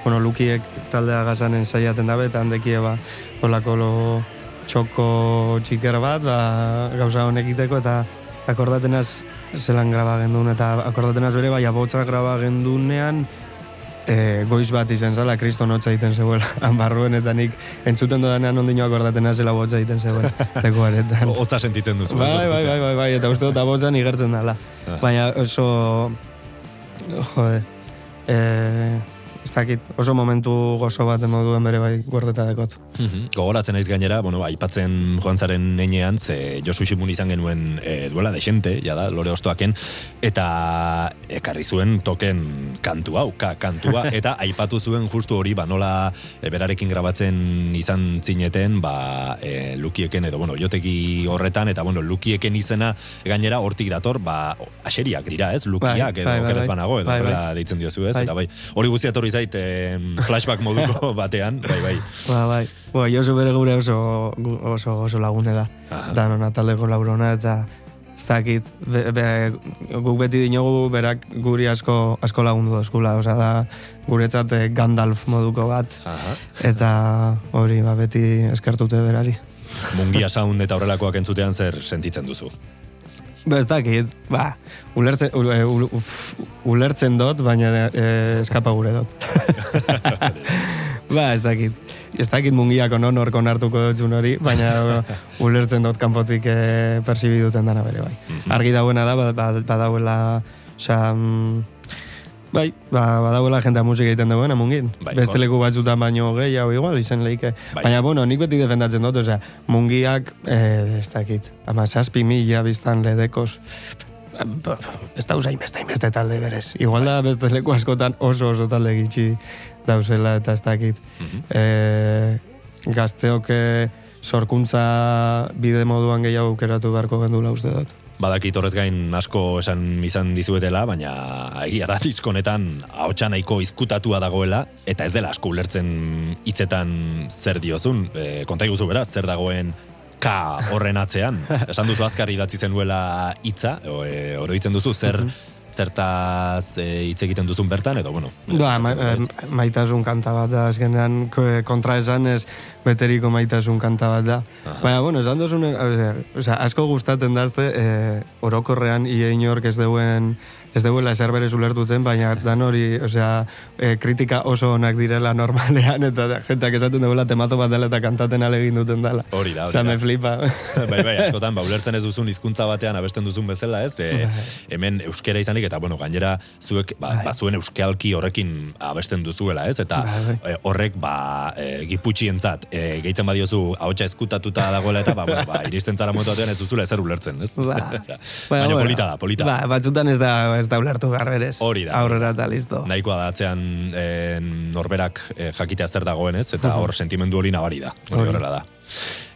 bueno, lukiek taldea gazanen saiaten dabe, eta handekie ba, olako lo txoko txiker bat, ba, gauza honek egiteko, eta akordatenaz zelan graba gendun, eta akordatenaz bere, bai, abotza graba gendunean, e, goiz bat izen zala, kristo notza egiten zegoela, han barruen, eta nik entzuten dodanean ondino akordatena zela botza egiten zegoela, lekuaretan. Hotza sentitzen duzu. Bai, bai, bai, bai, bai, eta uste dut abotzan igertzen dala. Ah. Baina oso, jode, eh, ez dakit, oso momentu gozo bat moduen bere bai gordeta dekot. Mhm. Gogoratzen naiz gainera, bueno, aipatzen joan zaren nenean, ze Josu Simun izan genuen e, duela desente, ja da, lore ostoaken, eta ekarri zuen token kantu hau, ka, kantua, eta aipatu zuen justu hori, ba, nola e, berarekin grabatzen izan zineten, ba, e, lukieken, edo, bueno, jotegi horretan, eta, bueno, lukieken izena gainera hortik dator, ba, aseriak dira, ez, lukiak, Bai, edo, bai, bai, bai. banago, edo, Bai, bai. deitzen diozu, ez, Bai. eta bai, hori guztia etorri zait, flashback moduko batean, bai, bai. Ba, bai, Bo, Josu bere gure oso, oso, oso lagune da. Aha. Da, nona taldeko laurona, eta ez dakit, be, be, guk beti dinogu berak guri asko, asko lagundu dozkula, osea da, guretzat eh, Gandalf moduko bat, Aha. eta hori, ba, beti eskertute berari. Mungia sound eta horrelakoak entzutean zer sentitzen duzu. Ba, ez dakit, ba, ulertzen, ul, e, ul, uf, ulertzen dut, baina e, eskapa gure dut. ba, ez dakit. Ez dakit mungiako non orko hartuko dutzun hori, baina ulertzen dut kanpotik e, persibi duten dana bere bai. Argi dauena da, ba- ba- badauela, osea, mm, bai, ba, badauela jendea musika egiten duena mungin. Bai, Beste leku batzutan baino gehiago igual, izen leike. Bai. Baina, bueno, nik beti defendatzen dut, osea, mungiak, eh, ez dakit, ama saspi mila biztan ledekos, ez da usain beste beste talde berez. Igual da beste leku askotan oso oso talde gitxi dauzela eta ez dakit. eh, gazteok eh, sorkuntza bide moduan gehiago aukeratu beharko gendula uste dut. Badakit horrez gain asko esan izan dizuetela, baina egia da disko honetan ahotsa nahiko izkutatua dagoela eta ez dela asko ulertzen hitzetan zer diozun. E, konta iguzu beraz, zer dagoen ka horren atzean. Esan duzu azkar idatzi zenuela hitza, e, oroitzen duzu zer zertaz e, hitz egiten duzun bertan edo bueno. Ba, ma, maitasun kanta bat da, azkenean ko- kontra esan ez beteriko maitasun kanta bat da. Baina, bueno, esan duzun, osea, osea, asko gustatzen dazte, eh, orokorrean ie inork ez deuen ez deuela eser berez ulertuten, baina dan hori, osea, eh, kritika oso onak direla normalean, eta jentak esaten deuela temazo bat dela eta kantaten alegin duten dela. Hori da, hori da. me flipa. bai, bai, askotan, ba, ulertzen ez duzun hizkuntza batean abesten duzun bezala, ez? E, hemen euskera izanik, eta, bueno, gainera, zuek, ba, ba zuen euskalki horrekin abesten duzuela, ez? Eta Bai, e, horrek, ba, e, giputxientzat, e, gehitzen badiozu, ahotsa eskutatuta dagoela, eta, ba, bueno, ba, iristen zara momentu batean ez duzula ezer ulertzen, ez? Ba, Baina bueno, polita da, polita. Ba, batzutan ez da, ez da ulertu garberez. Hori da, Aurrera eta listo. Nahikoa da atzean e, norberak e, jakitea zer dagoen ez, eta hor sentimendu hori nabari da. Hori horrela da.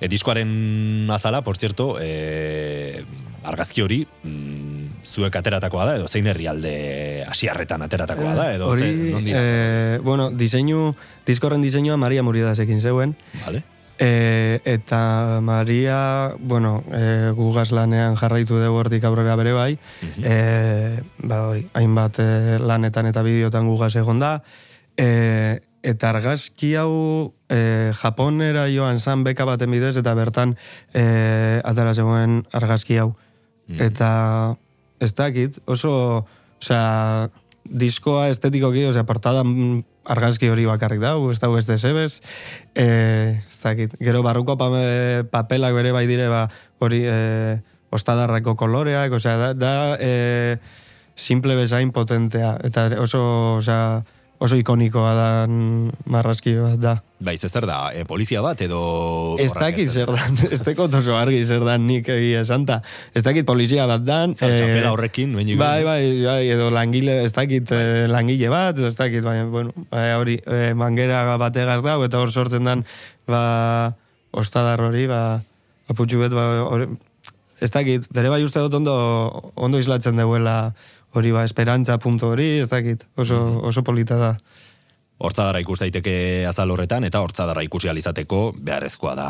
E, diskoaren azala, por cierto, e, argazki hori mm, zuek ateratakoa da, edo zein herrialde asiarretan ateratakoa da, edo Hori, ze, nondi eh, bueno, diseinu, diskorren diseinua Maria Muridasekin zeuen, Vale? e, eta Maria, bueno, e, gugaz lanean jarraitu dugu hortik aurrera bere bai, e, ba hori, hainbat e, lanetan eta bideotan gugaz egon da, e, eta argazki hau e, Japonera joan zan beka baten bidez, eta bertan e, atara zegoen argazki hau. Eta ez dakit, oso, osea, diskoa estetikoki, osea, portada argazki hori bakarrik dau, ez dau ez desebez, e, ez dakit, gero barruko pa, papelak bere bai dire, ba, hori, e, ostadarrako koloreak, osea, da, da e, simple bezain potentea, eta oso, osea, oso ikonikoa da marraski bat da. Bai, ze zer da, e, polizia bat edo... Ez dakit zer dan, ez tekot oso argi zer dan nik egia esanta. Ez dakit polizia bat dan. Claro, eh, txapela horrekin, nuen Bai, bai, bai, edo langile, ez dakit eh, langile bat, ez dakit, baina, bueno, bai, hori, eh, mangera bategaz dau, eta hor sortzen dan, ba, ostadar hori, ba, aputxu bet, ba, hori, ez dakit, bere bai uste dut ondo, ondo islatzen duela, hori, ba, esperantza punto hori, ez dakit, oso, oso polita da. Hortzadarra ikus daiteke azal horretan, eta hortzadarra ikusi alizateko beharrezkoa da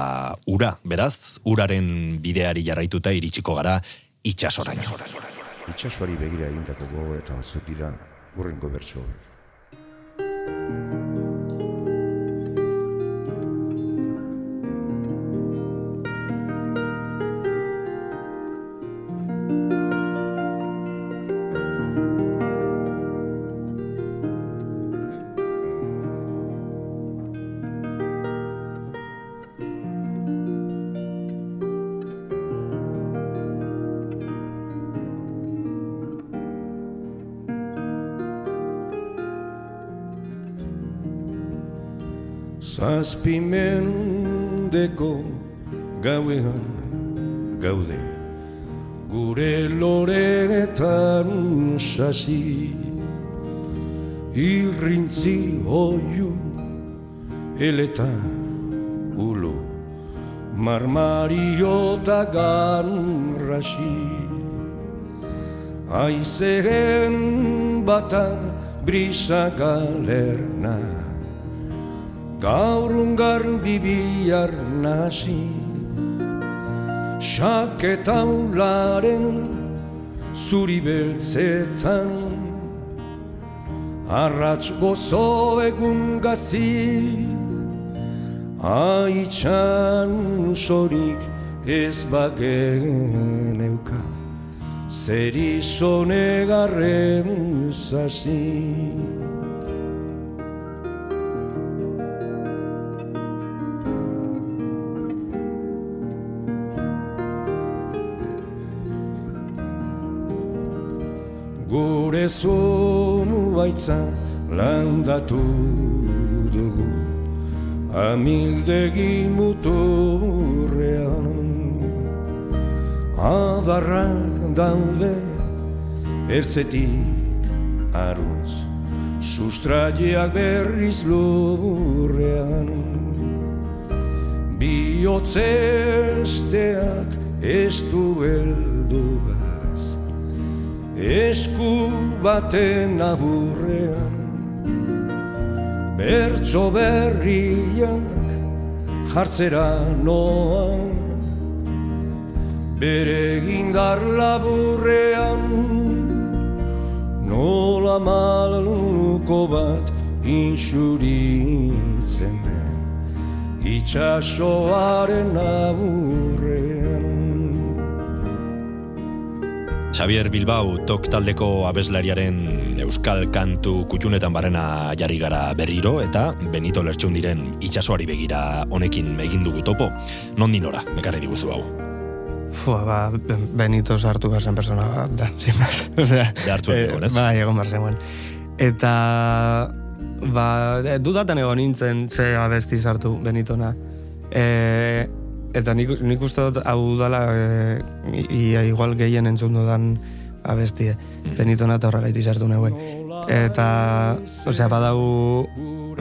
ura. Beraz, uraren bideari jarraituta iritsiko gara itxasoraino. Itxasoari begira egindako gogo eta batzuk dira urrengo bertsoak. Eleta ulo. Marmariota ganrasi Aizeen bata brisa galerna. Gaur ungar bibiar nasi. Saketaularen zuri beltzetan. Arratz gozo egun gazi Aitxan sorik ez bagen euka. Zer izone garren zazi. Gure zonu baitza landatu Amildegi muturrean Adarrak daude ertzetik aruz Sustraiak berriz lurrean Biotzesteak ez du heldugaz Esku baten aburrean Bertso berriak jartzera noan bere gindar laburrean nola maluko bat insuritzen itxasoaren aburrean Xavier Bilbao tok taldeko abeslariaren euskal kantu kutxunetan barrena jarri gara berriro eta Benito Lertxun diren itxasoari begira honekin egin dugu topo. Nondin ora, mekarri diguzu hau. Fua, ba, Ben- Benito sartu behar zen persona bat da, sin más. Osea, Behartu egon, ez? Bai, egon behar zegoen. Eta, ba, e, dudatan egon nintzen ze abesti sartu Benitona. E, eta nik, nik uste dut hau dala, e, ia igual gehien entzun dudan abestie. Benitona eta horregaiti sartu neuen. Eta, osea, badau,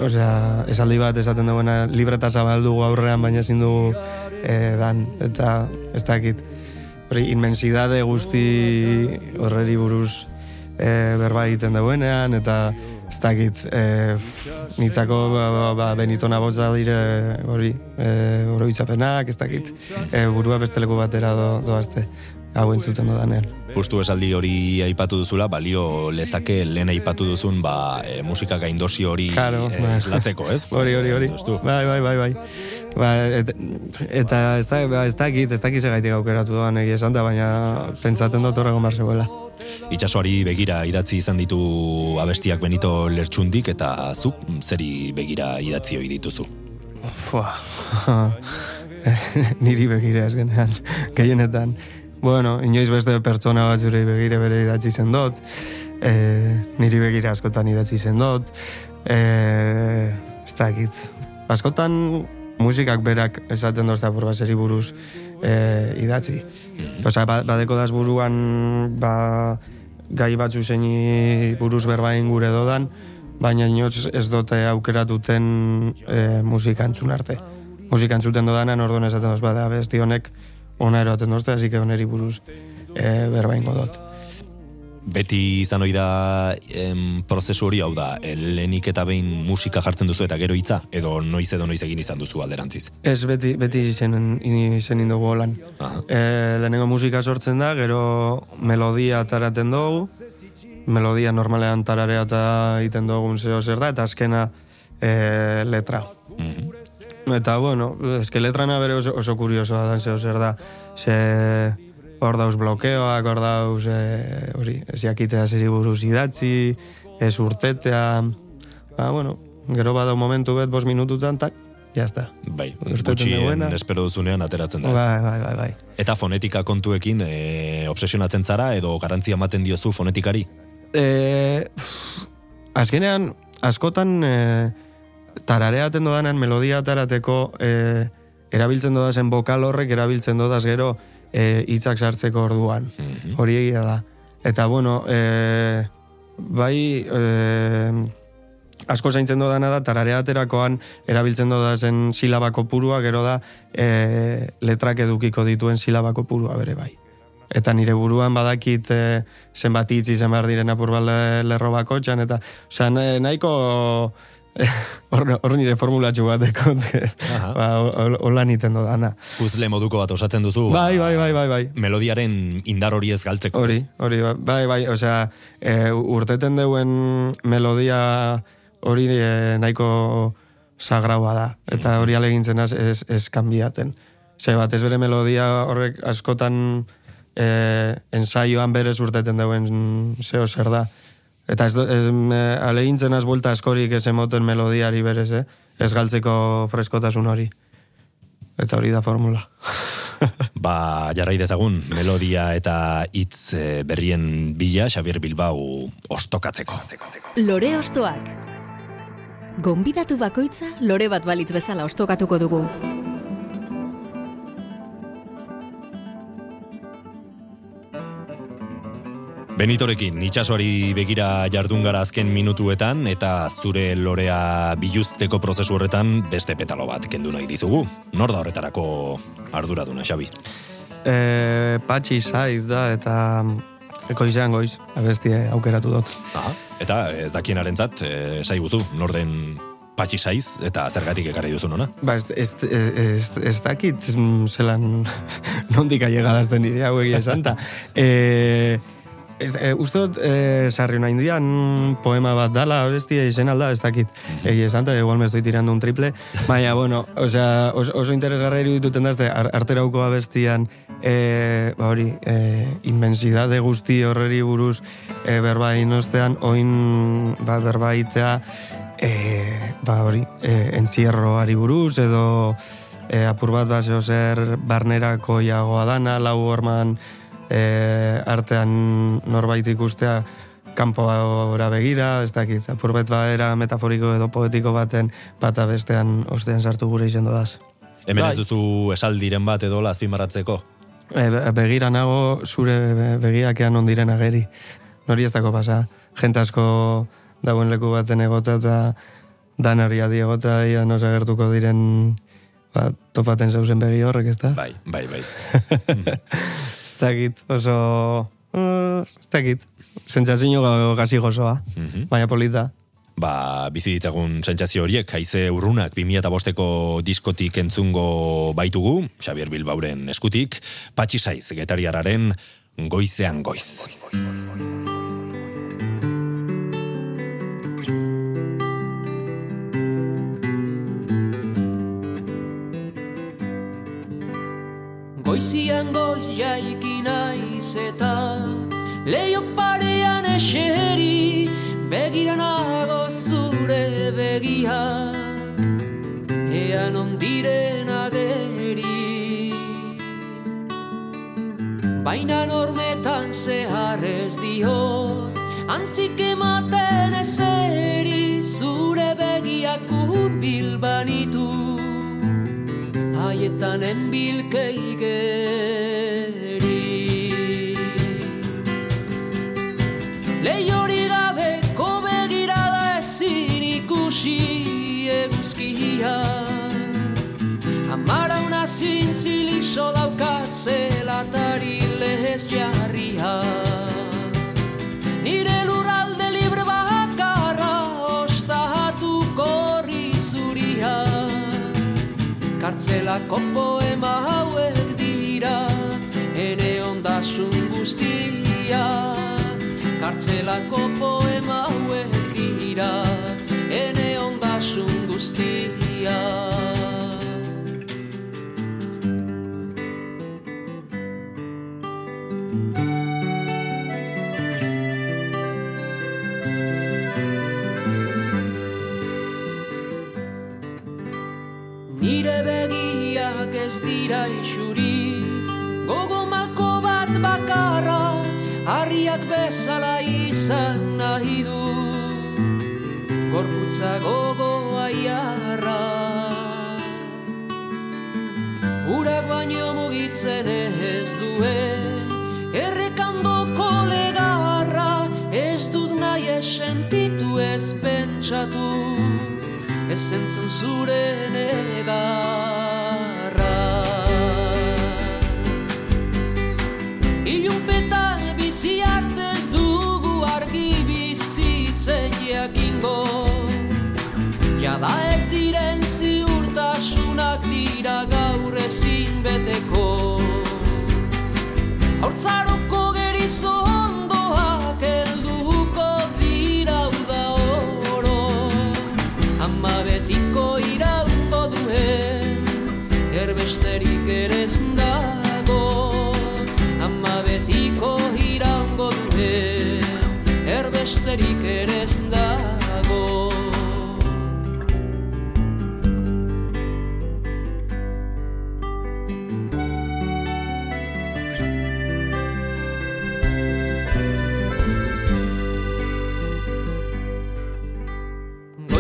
osea, esaldi bat esaten duena, libreta zabaldugu aurrean, baina ezin dugu e, dan, eta ez dakit. Hori, inmensidade guzti horreri buruz e, berba egiten duenean, eta ez dakit, e, nitzako ba, ba, ba, benitona botza dire hori, e, oroitzapenak, ez dakit, e, burua besteleku batera do, doazte, hau entzuten dudanean. Justu esaldi hori aipatu duzula, balio lezake lehen aipatu duzun ba, e, musika gaindosi hori Claro, e, eslatzeko, ez? Hori, hori, hori. Bai, bai, bai, bai. Ba, et, eta ez da, ba, ez dakit, ez dakit segaitik aukeratu doan egia esan da, baina pentsatzen dut horrego mar Itxasoari begira idatzi izan ditu abestiak Benito Lertxundik eta zuk zeri begira idatzi hoi dituzu. Fua. Niri begira ez genean, gehienetan. bueno, inoiz beste pertsona bat zure begire bere idatzi zen dut, e, niri begira askotan idatzi zen dut, e, ez dakit. Askotan musikak berak esaten dozta probaseri buruz e, idatzi. Osa, ba, badeko daz buruan ba, gai batzu zeini buruz berbain gure dodan, baina inoz ez dute aukeratuten e, musika entzun arte. Musika entzuten dodanan, orduan esaten doz, bada, besti honek ona eroaten dozte, hasi que oneri buruz e, berbain godot. Beti izan ohi da em, prozesu hori hau da, eh, lehenik eta behin musika jartzen duzu eta gero hitza edo noiz edo noiz egin izan duzu alderantziz. Ez beti, beti izen, izen indugu holan. E, lehenengo musika sortzen da, gero melodia taraten dugu, melodia normalean tararea eta egiten dugun zeo zer da, eta azkena e, letra. Mhm. Eta, bueno, eske letrana bere oso, oso kuriosoa da zeo zer da. Ze hor dauz blokeoak, hor dauz, e, hori, ez jakitea zeri buruz idatzi, ez urtetea, ba, bueno, gero badau momentu bet, bos minututan, tak, jazta. Bai, gutxien espero duzunean ateratzen da. Bai, bai, bai, bai. Eta fonetika kontuekin e, obsesionatzen zara edo garantzia ematen diozu fonetikari? E, azkenean, askotan e, tarareaten dodanan melodia atarateko e, erabiltzen dodazen bokal horrek erabiltzen dodaz gero e, hitzak sartzeko orduan. Mhm. Hori egia da. Eta bueno, e, bai e, asko zaintzen dodana da tarareaterakoan erabiltzen dodazen silabako purua gero da e, letrak edukiko dituen silabako purua bere bai. Eta nire buruan badakit e, zenbat hitz izan behar diren apur bat le- lerro bakotxan, eta osea, na- nahiko hor, hor nire formulatxu bat dekot, ba, hol- hola niten dodana. Puzle moduko bat osatzen duzu? ba, Bai, bai, bai, bai, bai. Melodiaren indar hori ez galtzeko. Hori, hori, ba- bai, bai, osea, e, urteten deuen melodia hori e, nahiko sagraua da, eta hori alegintzen az, ez, ez kanbiaten. Ze bat, ez bere melodia horrek askotan e, ensaioan berez urteten deuen zeo zer da. Eta ez, ez e, alegintzen az buelta askorik ez emoten melodiari berez, eh? ez galtzeko freskotasun hori. Eta hori da formula. Ba, jarrai dezagun, melodia eta hitz eh, berrien bila Xabier Bilbao ostokatzeko. Lore ostoak. Gonbidatu bakoitza lore bat balitz bezala ostokatuko dugu. Benitorekin, itxasoari begira jardun gara azken minutuetan eta zure lorea biluzteko prozesu horretan beste petalo bat kendu nahi dizugu. Nor da horretarako arduraduna, Xabi? E, patxi saiz da, eta ekoizean goiz, abestie aukeratu dut. Aha. Eta ez dakienarentzat, e, saiguzu, nor den patxi saiz eta zergatik ekarri duzu nona? Ba, ez, ez, ez, ez dakit mm, zelan nondik ailegadazten nire hau egia esan. E, ez, e, uste dut, e, sarri una indian poema bat dala, abestia izen alda, ez dakit. Egia esan, ta igual me estoy tirando un triple. Baina, bueno, osea, oso, oso interesgarra irudituten dazte, ar, arterauko abestian, e, ba hori, e, inmensidade guzti horreri buruz e, berba inostean, oin ba, berba itea, e, ba hori, e, entzierroari buruz, edo e, apur bat bat zeo zer barnerako iagoa dana, lau horman e, artean norbait ikustea kanpora begira, ez dakit, apur bat era metaforiko edo poetiko baten bata bestean ostean sartu gure izendo daz. Hemen Bai. ez duzu esaldiren bat edo azpimarratzeko? E, be- begira nago zure be- begiakean ondiren ageri. Nori ez dako pasa. Jente asko dagoen leku baten egota eta danari adi egota ia nos agertuko diren ba, topaten zauzen begi horrek, ez da? Bai, bai, bai. Ez dakit, oso... Uh, ez dakit. Sentsazio ga- gazi gozoa, Mhm. baina polita. Ba, bizi ditzagun sentsazio horiek, haize urrunak 2005ko diskotik entzungo baitugu, Xabier Bilbauren eskutik, patxi saiz, getariararen goizean goiz. Goizian goiz jaiki naiz eta Leio parean eseri Begira nago zure begiak Ean ondiren ageri. Baina normetan zehar ez diot, antzik ematen ezeri zure begiak urbil banitu, haietan enbilkei geri. Kartzelako poema hauek dira ene ondasun guztia. Kartzelako poema hauek dira ez dira isuri. Gogo malko bat bakarra Harriak bezala izan nahi du. Gorputza gogo aiarra. Urak baino mugitzen ez duen Errekandoko legarra Ez dut nahi ez sentitu ez pentsatu Ez entzun zure negarra outside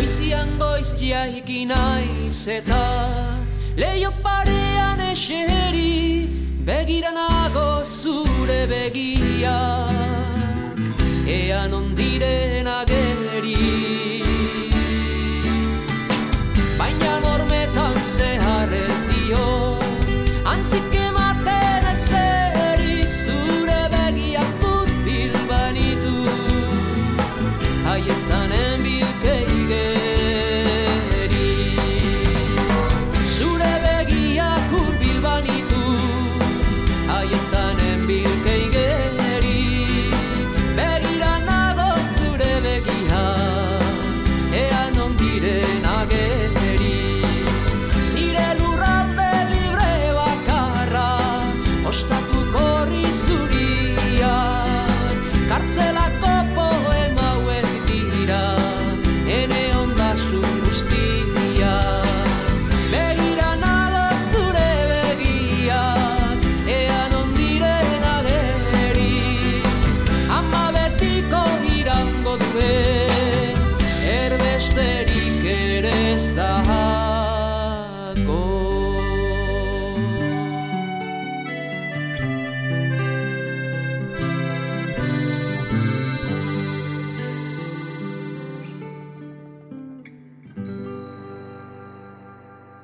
Goizian goiz jaiki naiz eta Leio parean eseri Begira nago zure begiak. Ean ondiren ageri. Baina normetan zehar ez dio Antzik ematen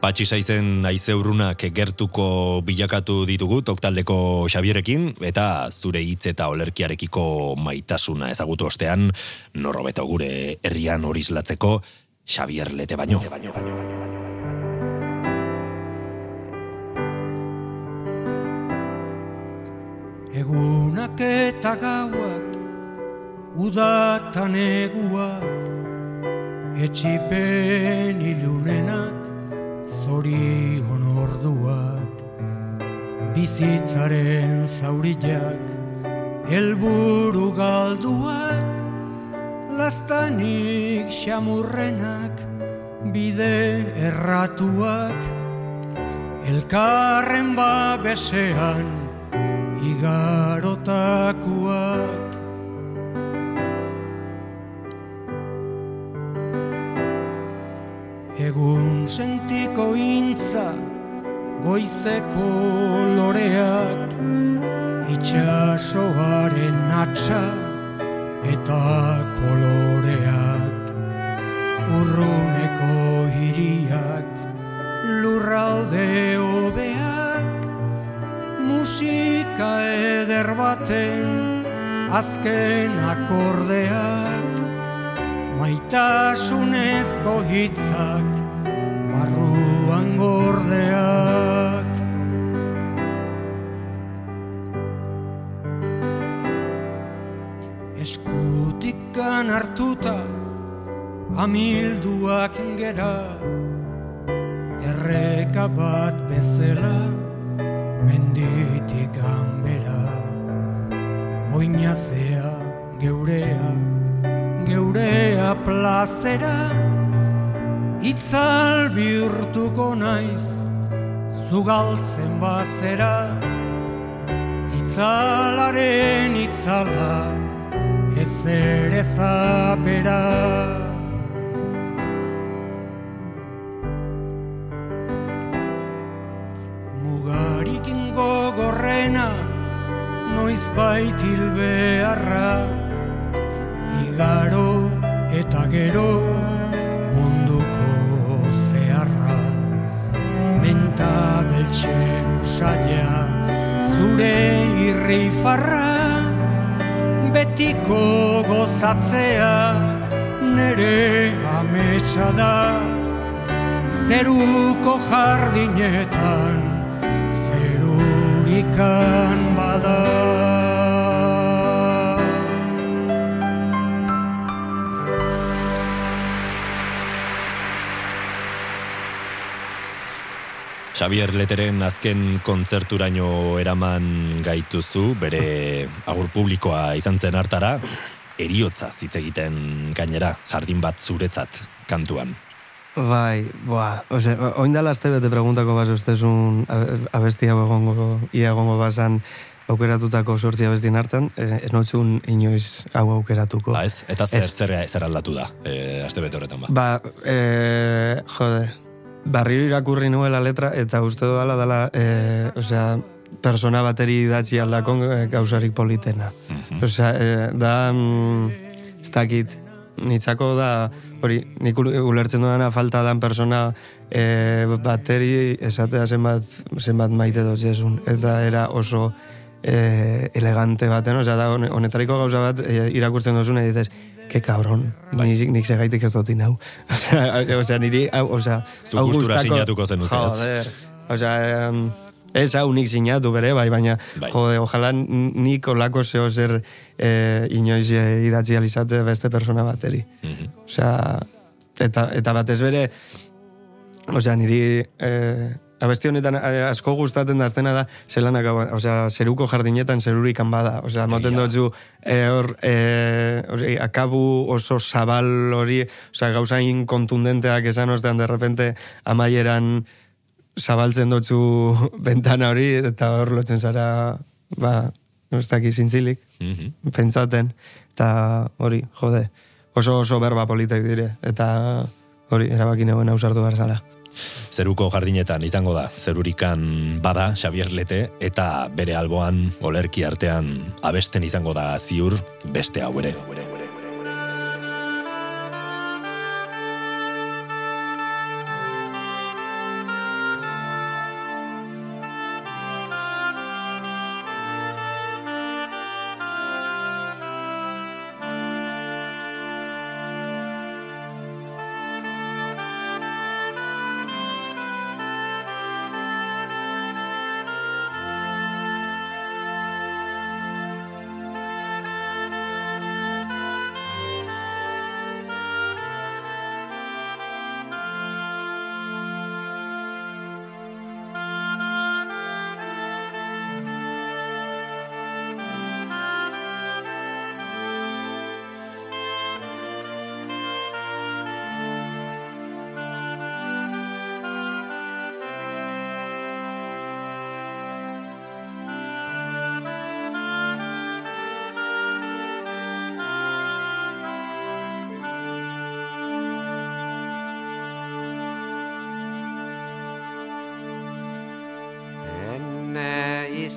Patxi saizen aizeurunak gertuko bilakatu ditugu toktaldeko Xabierekin eta zure hitz eta olerkiarekiko maitasuna ezagutu ostean norrobeto gure herrian hori islatzeko Xabier lete baino. Egunak eta gauak, udatan eguak, etxipen ilunenak, zorion orduak, bizitzaren zauriak, helburu galduak, lastanik xamurrenak, bide erratuak, elkarren babesean, igarotakuak Egun sentiko intza goizeko loreak itxasoaren atxa eta koloreak. Urruneko hiriak lurralde hobeak musika eder baten azken akordeak maitasunezko hitzak gordeak Eskutikan hartuta amilduak gera Erreka bat bezala menditik ganbera. Oinazea geurea, geurea plazera. Itzal bihurtuko naiz zugaltzen bazera Itzalaren itzala ez ere zapera. Mugarikin gogorrena noiz baitil beharra Igaro eta gero Menta beltsen usaila zure irrifarra Betiko gozatzea nere ametsa da. Zeruko jardinetan zerurikan bada Xavier Leteren azken kontzerturaino eraman gaituzu, bere agur publikoa izan zen hartara, eriotza hitz egiten gainera, jardin bat zuretzat kantuan. Bai, boa, ose, oindala azte bete preguntako bas ustezun abestia egongo, ia egongo basan aukeratutako sortzi abestien hartan, eh, ez notzun inoiz hau aukeratuko. Ba ez? Eta zer, zer, zer aldatu da, e, azte bete horretan ba. Ba, e, jode, barrio irakurri nuela letra, eta uste dudala dela, e, osea, persona bateri idatzi aldakon e, gauzarik politena. Mhm. Osea, e, da, mm, ez dakit, nitzako da, hori, nik ul- ulertzen dudana falta dan persona e, bateri esatea zenbat, zenbat maite dut jesun. Eta era oso e, elegante baten, osea, da hone- honetariko gauza bat e, irakurtzen duzuna, y dices, ke cabron, nik, nik segaitik ez dut inau. Osea, niri, hau, osea, Zu hau gustura gustako- sinatuko zenuke, ez? Joder, osea, em, ez hau nik sinatu bere, bai, baina, Bai. jode, ojalá nik olako zeo zer e, inoiz e, idatzi alizate beste persona bateri. Mhm. Osea, eta, eta batez bere, osea, niri eh, abesti honetan asko gustatzen da aztena da, zelanak, osea, zeruko jardinetan zerurikan bada, osea, moten dutzu, eh, hor, eh, osea, akabu oso zabal hori, osea, gauza inkontundenteak esan ostean, de repente, amaieran zabaltzen dutzu bentana hori, eta hor lotzen zara, ba, ez dakit zintzilik, Mhm. pentsaten, eta hori, jode, oso oso berba politak dire, eta hori, erabaki neuen ausartu behar zala. Zeruko jardinetan izango da, zerurikan bada Xavier Lete, eta bere alboan olerki artean abesten izango da ziur beste hau ere.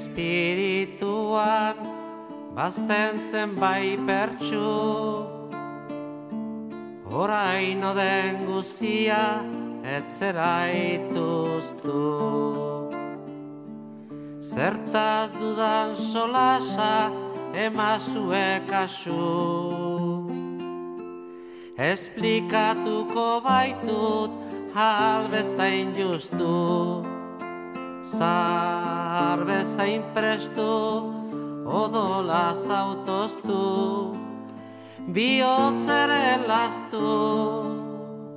Espirituan bazen zenbait pertsu Oraino den guzia etzera Zertaz dudan solasa emazue kasu Esplikatuko baitut hal bezain justu Zar bezain prestu odola zautoztu Biotzere lastu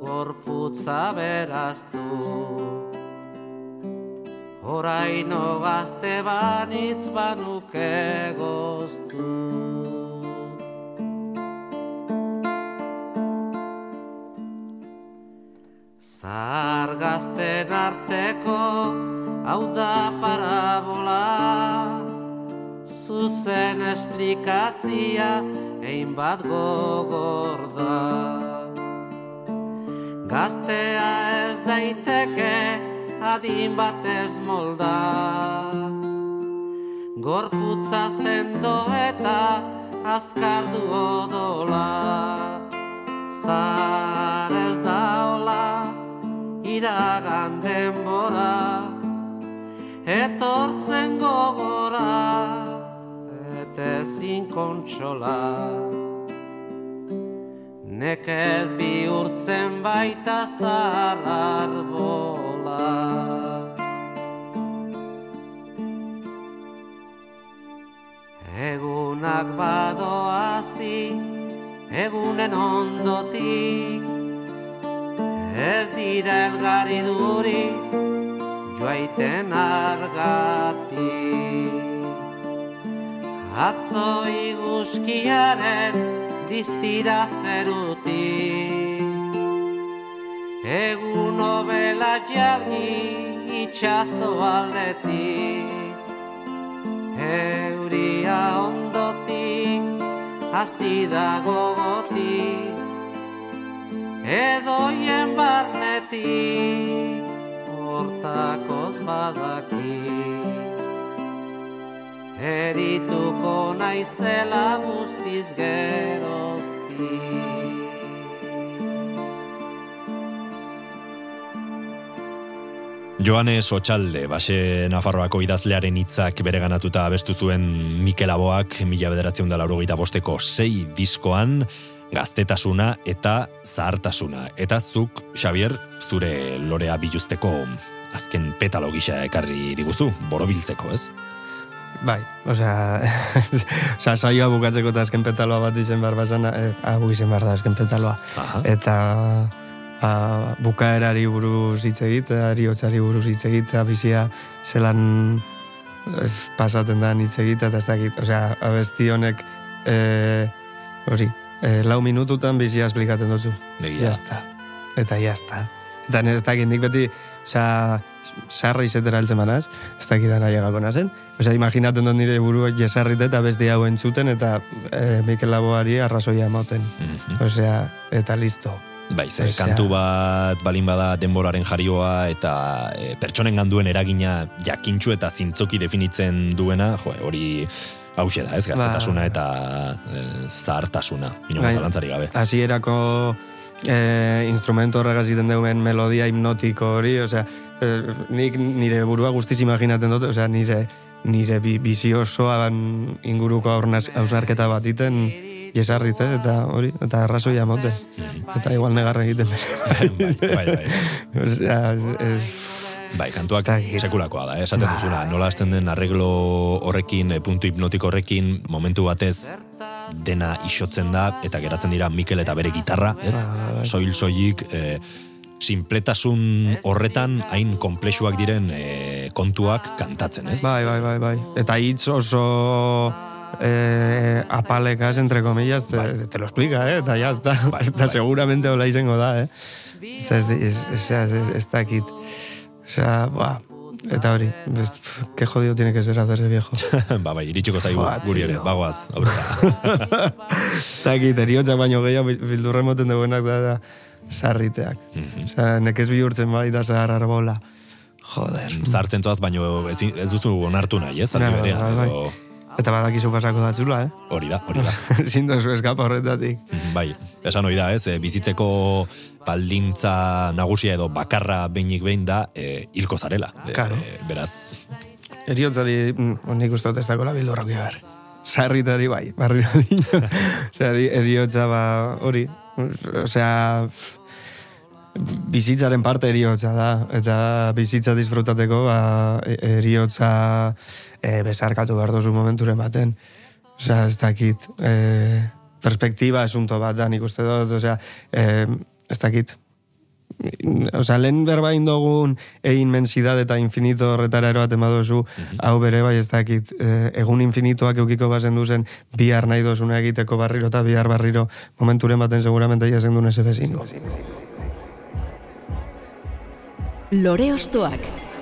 gorputza beraztu Horaino gazte banitz banuke goztu Zar gazten arteko hau da parabola. Zuzen esplikatzia ein bat gogor da. Gaztea ez daiteke adin batez molda. Gorputza sendo eta azkardu odola. Zar ez da hola iragan denbora Etortzen gogora eta ezin kontsola. Nekez bihurtzen baita zahar arbola. Egunak badoazi, egunen ondotik Ez dira elgari duri, joaiten argatik Atzo iguskiaren diztira zerutik Egun obela jalgi itxaso aldetik Euria ondotik, hasi da gogotik Edoien barnetik, hortakoz badakik Erituko naizela guztiz geroztik Joanes Otxalde, base Nafarroako idazlearen hitzak bereganatuta abestu zuen Mikel Aboak mila bederatzen da laurogeita bosteko sei diskoan, gaztetasuna eta zahartasuna. Eta zuk, Xavier, zure lorea biluzteko azken petalo gisa ekarri diguzu, borobiltzeko, ez? Bai, osea, osea, saioa bukatzeko eta azken petaloa bat izen behar bazana, eh, abu izen behar da azken petaloa. Aha. Eta a, bukaerari buruz hitz egitea, ariotzari buruz hitz egitea, bizia zelan eh, pasaten da hitz egitea, eta ez dakit, osea, abesti honek, eh, hori, eh, lau minututan bizia esplikaten dutzu. Begira. Jazta. Eta jazta. Eta nire ez dakit, nik beti, osea, sarra izetera altzen manaz, ez dakit da nahi agako nazen. Osea, imaginaten dut nire buru jesarrite eta besti hau entzuten eta e, Mikel Laboari arrazoia ematen. Mhm. Osea, eta listo. Bai, ze, Osea- kantu bat balin bada denboraren jarioa eta e, pertsonen ganduen eragina jakintxu eta zintzoki definitzen duena, jo, hori hause da, ez, gaztetasuna Ba. eta e, zahartasuna, inongo Bai. zalantzari gabe. Hasierako e, instrumento horregaz egiten duen melodia hipnotiko hori, osea, e, nik nire burua guztiz imaginaten dut, osea, nire nire bi, bizi osoan inguruko hausnarketa bat iten jesarrite, eta hori, eta arrazoia moten. Eta igual negarra egiten bai, bai, bai. Osea, es, es, Bai, kantuak Ez sekulakoa da, eh, esaten Bai. duzuna. Nola hasten den arreglo horrekin, eh, puntu hipnotiko horrekin, momentu batez dena isotzen da, eta geratzen dira Mikel eta bere gitarra, ez? Bai. Soil soilik, eh, sinpletasun horretan hain komplexuak diren eh, kontuak kantatzen, ez? Bai, bai, bai, bai. Eta hitz oso eh, apalekas, entre comillas, te, Bai. te lo explica, eh? Eta ya está. Bai, eta bai. seguramente hola izango da, eh? Ez, ez, ez, ez, ez, ez, ez dakit. Osea, buah, eta hori, ez, pf, qué jodido tiene que ser hacerse viejo. ba, bai, iritsiko zaigu guri ere, bagoaz, aurrera. ez dakit, eriotzak baino gehiago bil- bildurra moten duenak da, sarriteak. Mhm. Osea, nekez bihurtzen bai da zahar arbola. Joder. Sartzen toaz, baino ez, ez duzu onartu nahi, ez? Bai, bai, berean, bai, edo... Eta badakizu pasako datzula, eh? Hori da, hori da. Ezin dozu eskapa horretatik. Bai, esan hori da, ez, e, bizitzeko baldintza nagusia edo bakarra behinik behin da e, hilko zarela. E, Claro. e, beraz, Eriotzari, mm, nik uste dut ez dakola bildurrak behar. Sarritari bai, dino. Osea, eri- eriotza ba, hori. Osea, bizitzaren parte eriotza da. Eta bizitza disfrutateko, ba, e- eriotza e, bezarkatu behar dozu momenturen baten. Osea, ez dakit, e, perspektiba esunto bat da, nik uste dut, osea, e, ez dakit, Osea, lehen berba indogun e inmensidad eta infinito horretara eroaten badozu, hau bere bai ez dakit, eh, egun infinituak eukiko bazen duzen bihar nahi dozuna egiteko barriro eta bihar barriro momenturen baten seguramente jasen duen eze bezingo. Lore Ostoak.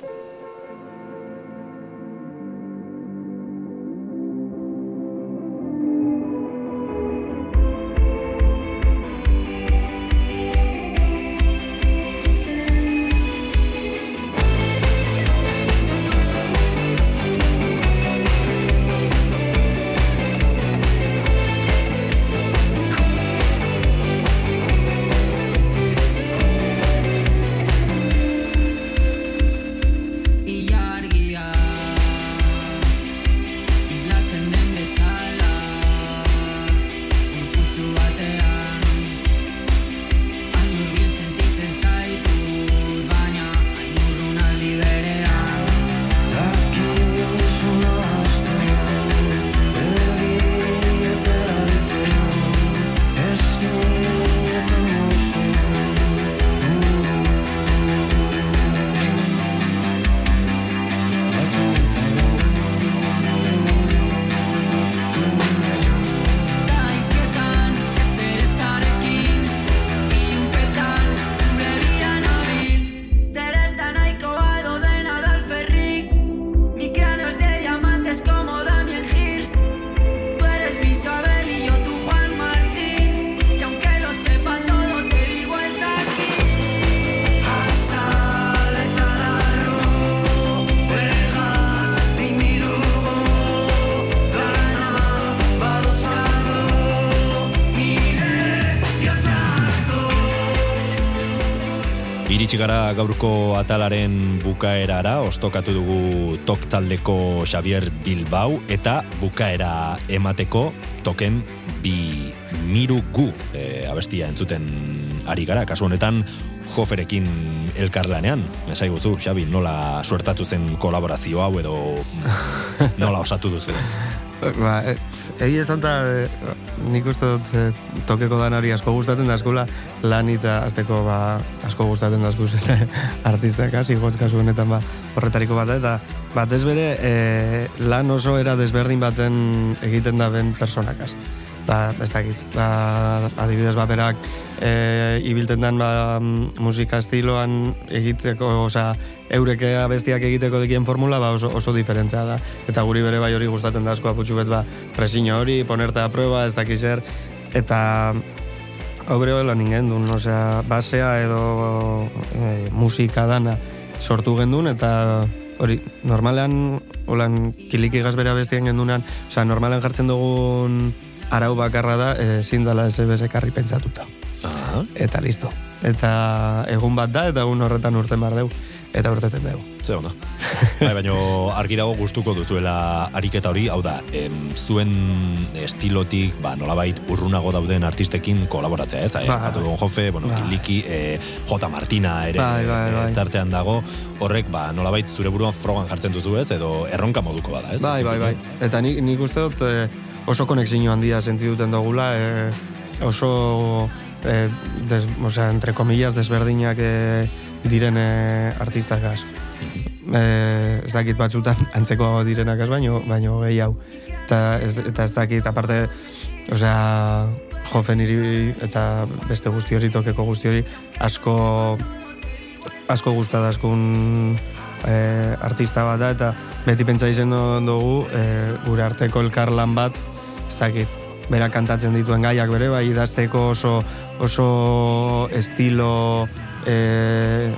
Gara gaurko atalaren bukaerara, ostokatu dugu tok taldeko Xavier Bilbao, eta bukaera emateko token bi miru gu e, abestia entzuten ari gara, kasu honetan joferekin elkarlanean. Esai guzu, Xabi, nola suertatu zen kolaborazio hau edo nola osatu duzu? Ba, e, egi esan da, e, nik uste dut tokeko danari asko gustatzen da askola, lan eta azteko ba, asko gustatzen da zen artistak hasi, kasu honetan ba, horretariko bat eta batez bere e, lan oso era desberdin baten egiten da ben personakaz. Ba, ez dakit, ba, adibidez ba, berak e, ibilten den ba, musika estiloan egiteko, osea, eureke abestiak egiteko dekien formula ba, oso, oso diferentea da. Eta guri bere bai hori gustatzen da asko aputxu bet ba, presiño hori, ponerte a prueba, ez dakiz zer, eta hau bere lan ingen duen, osea, basea edo e, musika dana sortu gendun, eta hori, normalean, holan, kilikigaz bere abestian gendunan, osea, normalean jartzen dugun arau bakarra da, ezin dala ez ekarri pentsatuta. Aha. Eta listo. Eta egun bat da, eta egun horretan urten bar deu. Eta urteten deu. Ze ona. Bai, baino argi dago gustuko duzuela ariketa hori, hau da, em, zuen estilotik, ba, nolabait urrunago dauden artistekin kolaboratzea, ez? Bai. Ba, Atu Don Jofe, bueno, Bai. Kiliki, e, J. Martina ere Bai, bai, e, bai. tartean dago, horrek, ba, nolabait zure buruan frogan jartzen duzu, ez? Edo erronka moduko bada, ez? Bai, bai, bai. Eta nik, nik uste dut eh, oso konexio handia sentiduten dugula, eh, oso, eh, des, osea, entre comillas, desberdinak eh, diren eh, artistakaz. Eh, ez dakit batzutan antzeko direnakaz, baino, baino gehi hau. Eta ez, eta ez dakit, aparte, osea, jofen iri eta beste guzti hori, tokeko guzti hori, asko asko gustadazkun eh, artista bat da, eta beti pentsa izen dugu eh, gure arteko elkarlan bat, ez dakit, bera kantatzen dituen gaiak bere, bai idazteko oso, oso estilo eh,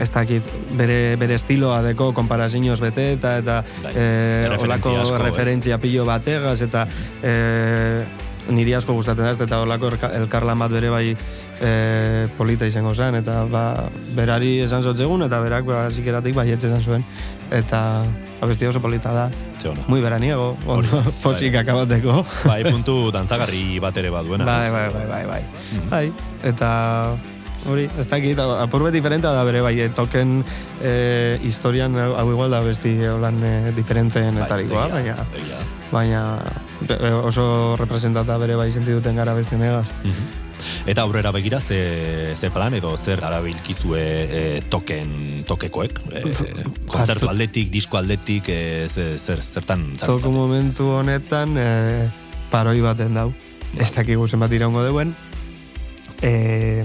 ez dakit, bere, bere estiloa deko konparazioz bete, eta eta Bai, erreferentzia olako referentzia pilo bategaz, eta eh, niri asko gustatzen da, eta olako elka- elkarlan bat bere bai eh, polita izango zen, eta ba, berari esan zotzegun, eta berak ba, zikeratik bai esan zuen, eta abesti oso polita da. Ze ona. Muy veraniego, ondo, posik akabateko. Bai, puntu dantzagarri bat ere baduena. Bai, bai, bai, bai, bai. Bai, eta hori, ez dakit, apur bet diferentea da bere, bai, eh, token eh, historian hau hau igual da besti holan eh, diferenteen Bai, etarikoa, baina, baina be- oso representata bere bai sentiduten gara besti negaz. Mhm. Eta aurrera begira, ze, ze plan edo zer arabilkizue e, token tokekoek? E, kontzertu to- aldetik, disko aldetik, e, ze, zer, zertan Toko momentu honetan eh, paroi baten dau. Ez dakigu zenbat iraungo deuen. Eh,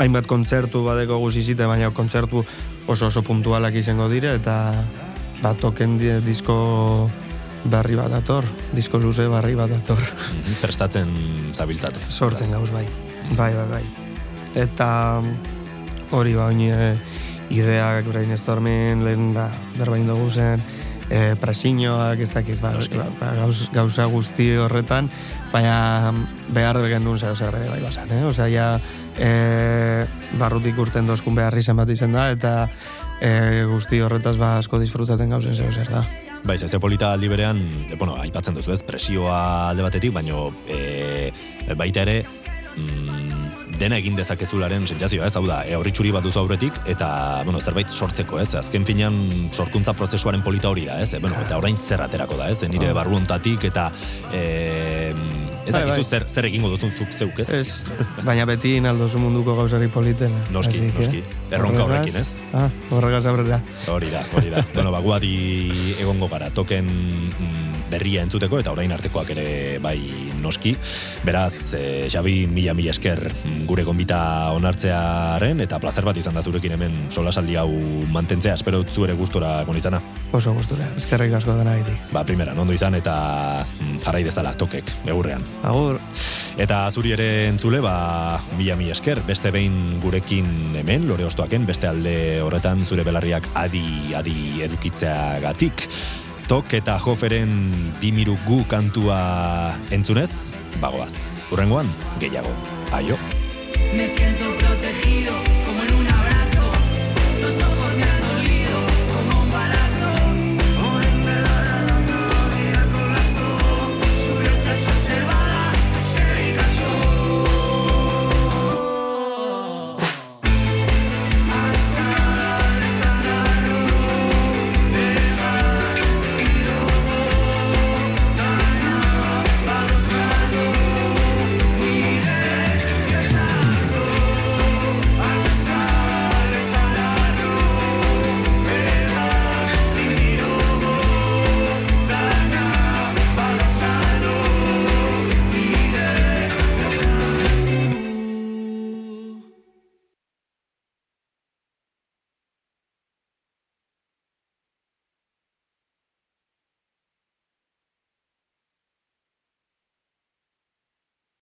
hainbat kontzertu badeko guzizite, baina kontzertu oso oso puntualak izango dire, eta bat token di- disko berri bat dator, disko luze berri bat dator. Mhm, Prestatzen zabiltzate. Sortzen gauz bai. Bai, bai, bai. Eta hori ba, oin e, ideak brainstorming, lehen da, berbain dugu zen, e, presiñoak, ez dakiz, ba, ba, ba, gauz, gauza guzti genuen baina behar gendun zeo zer ere bai basan, eh? Osea, ja, e, barrutik urten dozkun behar izan bat izan da, eta e, guzti horretaz ba asko disfrutaten gauzen zeo zer da. Bai, ze polita aldi berean, bueno, aipatzen duzu ez, presioa alde batetik, baino e, baita ere, mm, dena egin dezakezularen sentsazioa, ez? Hau da, e, horritxuri bat duzu aurretik, eta, bueno, zerbait sortzeko, ez? Azken finean, sorkuntza prozesuaren polita hori da, ez? E, bueno, eta orain zer aterako da, ez? E, nire barruontatik, eta e, ez Bai, bai. zer, zer egingo duzun zuk zeuk, ez? Ez, baina beti naldozu munduko gauzari politen. Noski, así que, noski. Erronka horregaz- horrekin, ez? Ah, horregaz aurrera. Hori da, hori da. bueno, ba, guadi egongo gara, token mm, berria entzuteko, eta orain artekoak ere bai noski. Beraz, e, Xabi, mila mila esker gure gonbita onartzearen, eta plazer bat izan da zurekin hemen solasaldi hau mantentzea, espero zu ere gustora egon izana. Oso gustura, eskerrik asko dena gaitik. Ba, primera, ondo izan eta mm, jarrai dezala tokek, egurrean. Agur. Eta zuri ere entzule, ba, mila mila esker, beste behin gurekin hemen, lore ostoaken, beste alde horretan zure belarriak adi, adi edukitzeagatik. Tok eta joferen bimiru gu kantua entzunez, bagoaz. Urrengoan, gehiago. Aio. Me siento protegido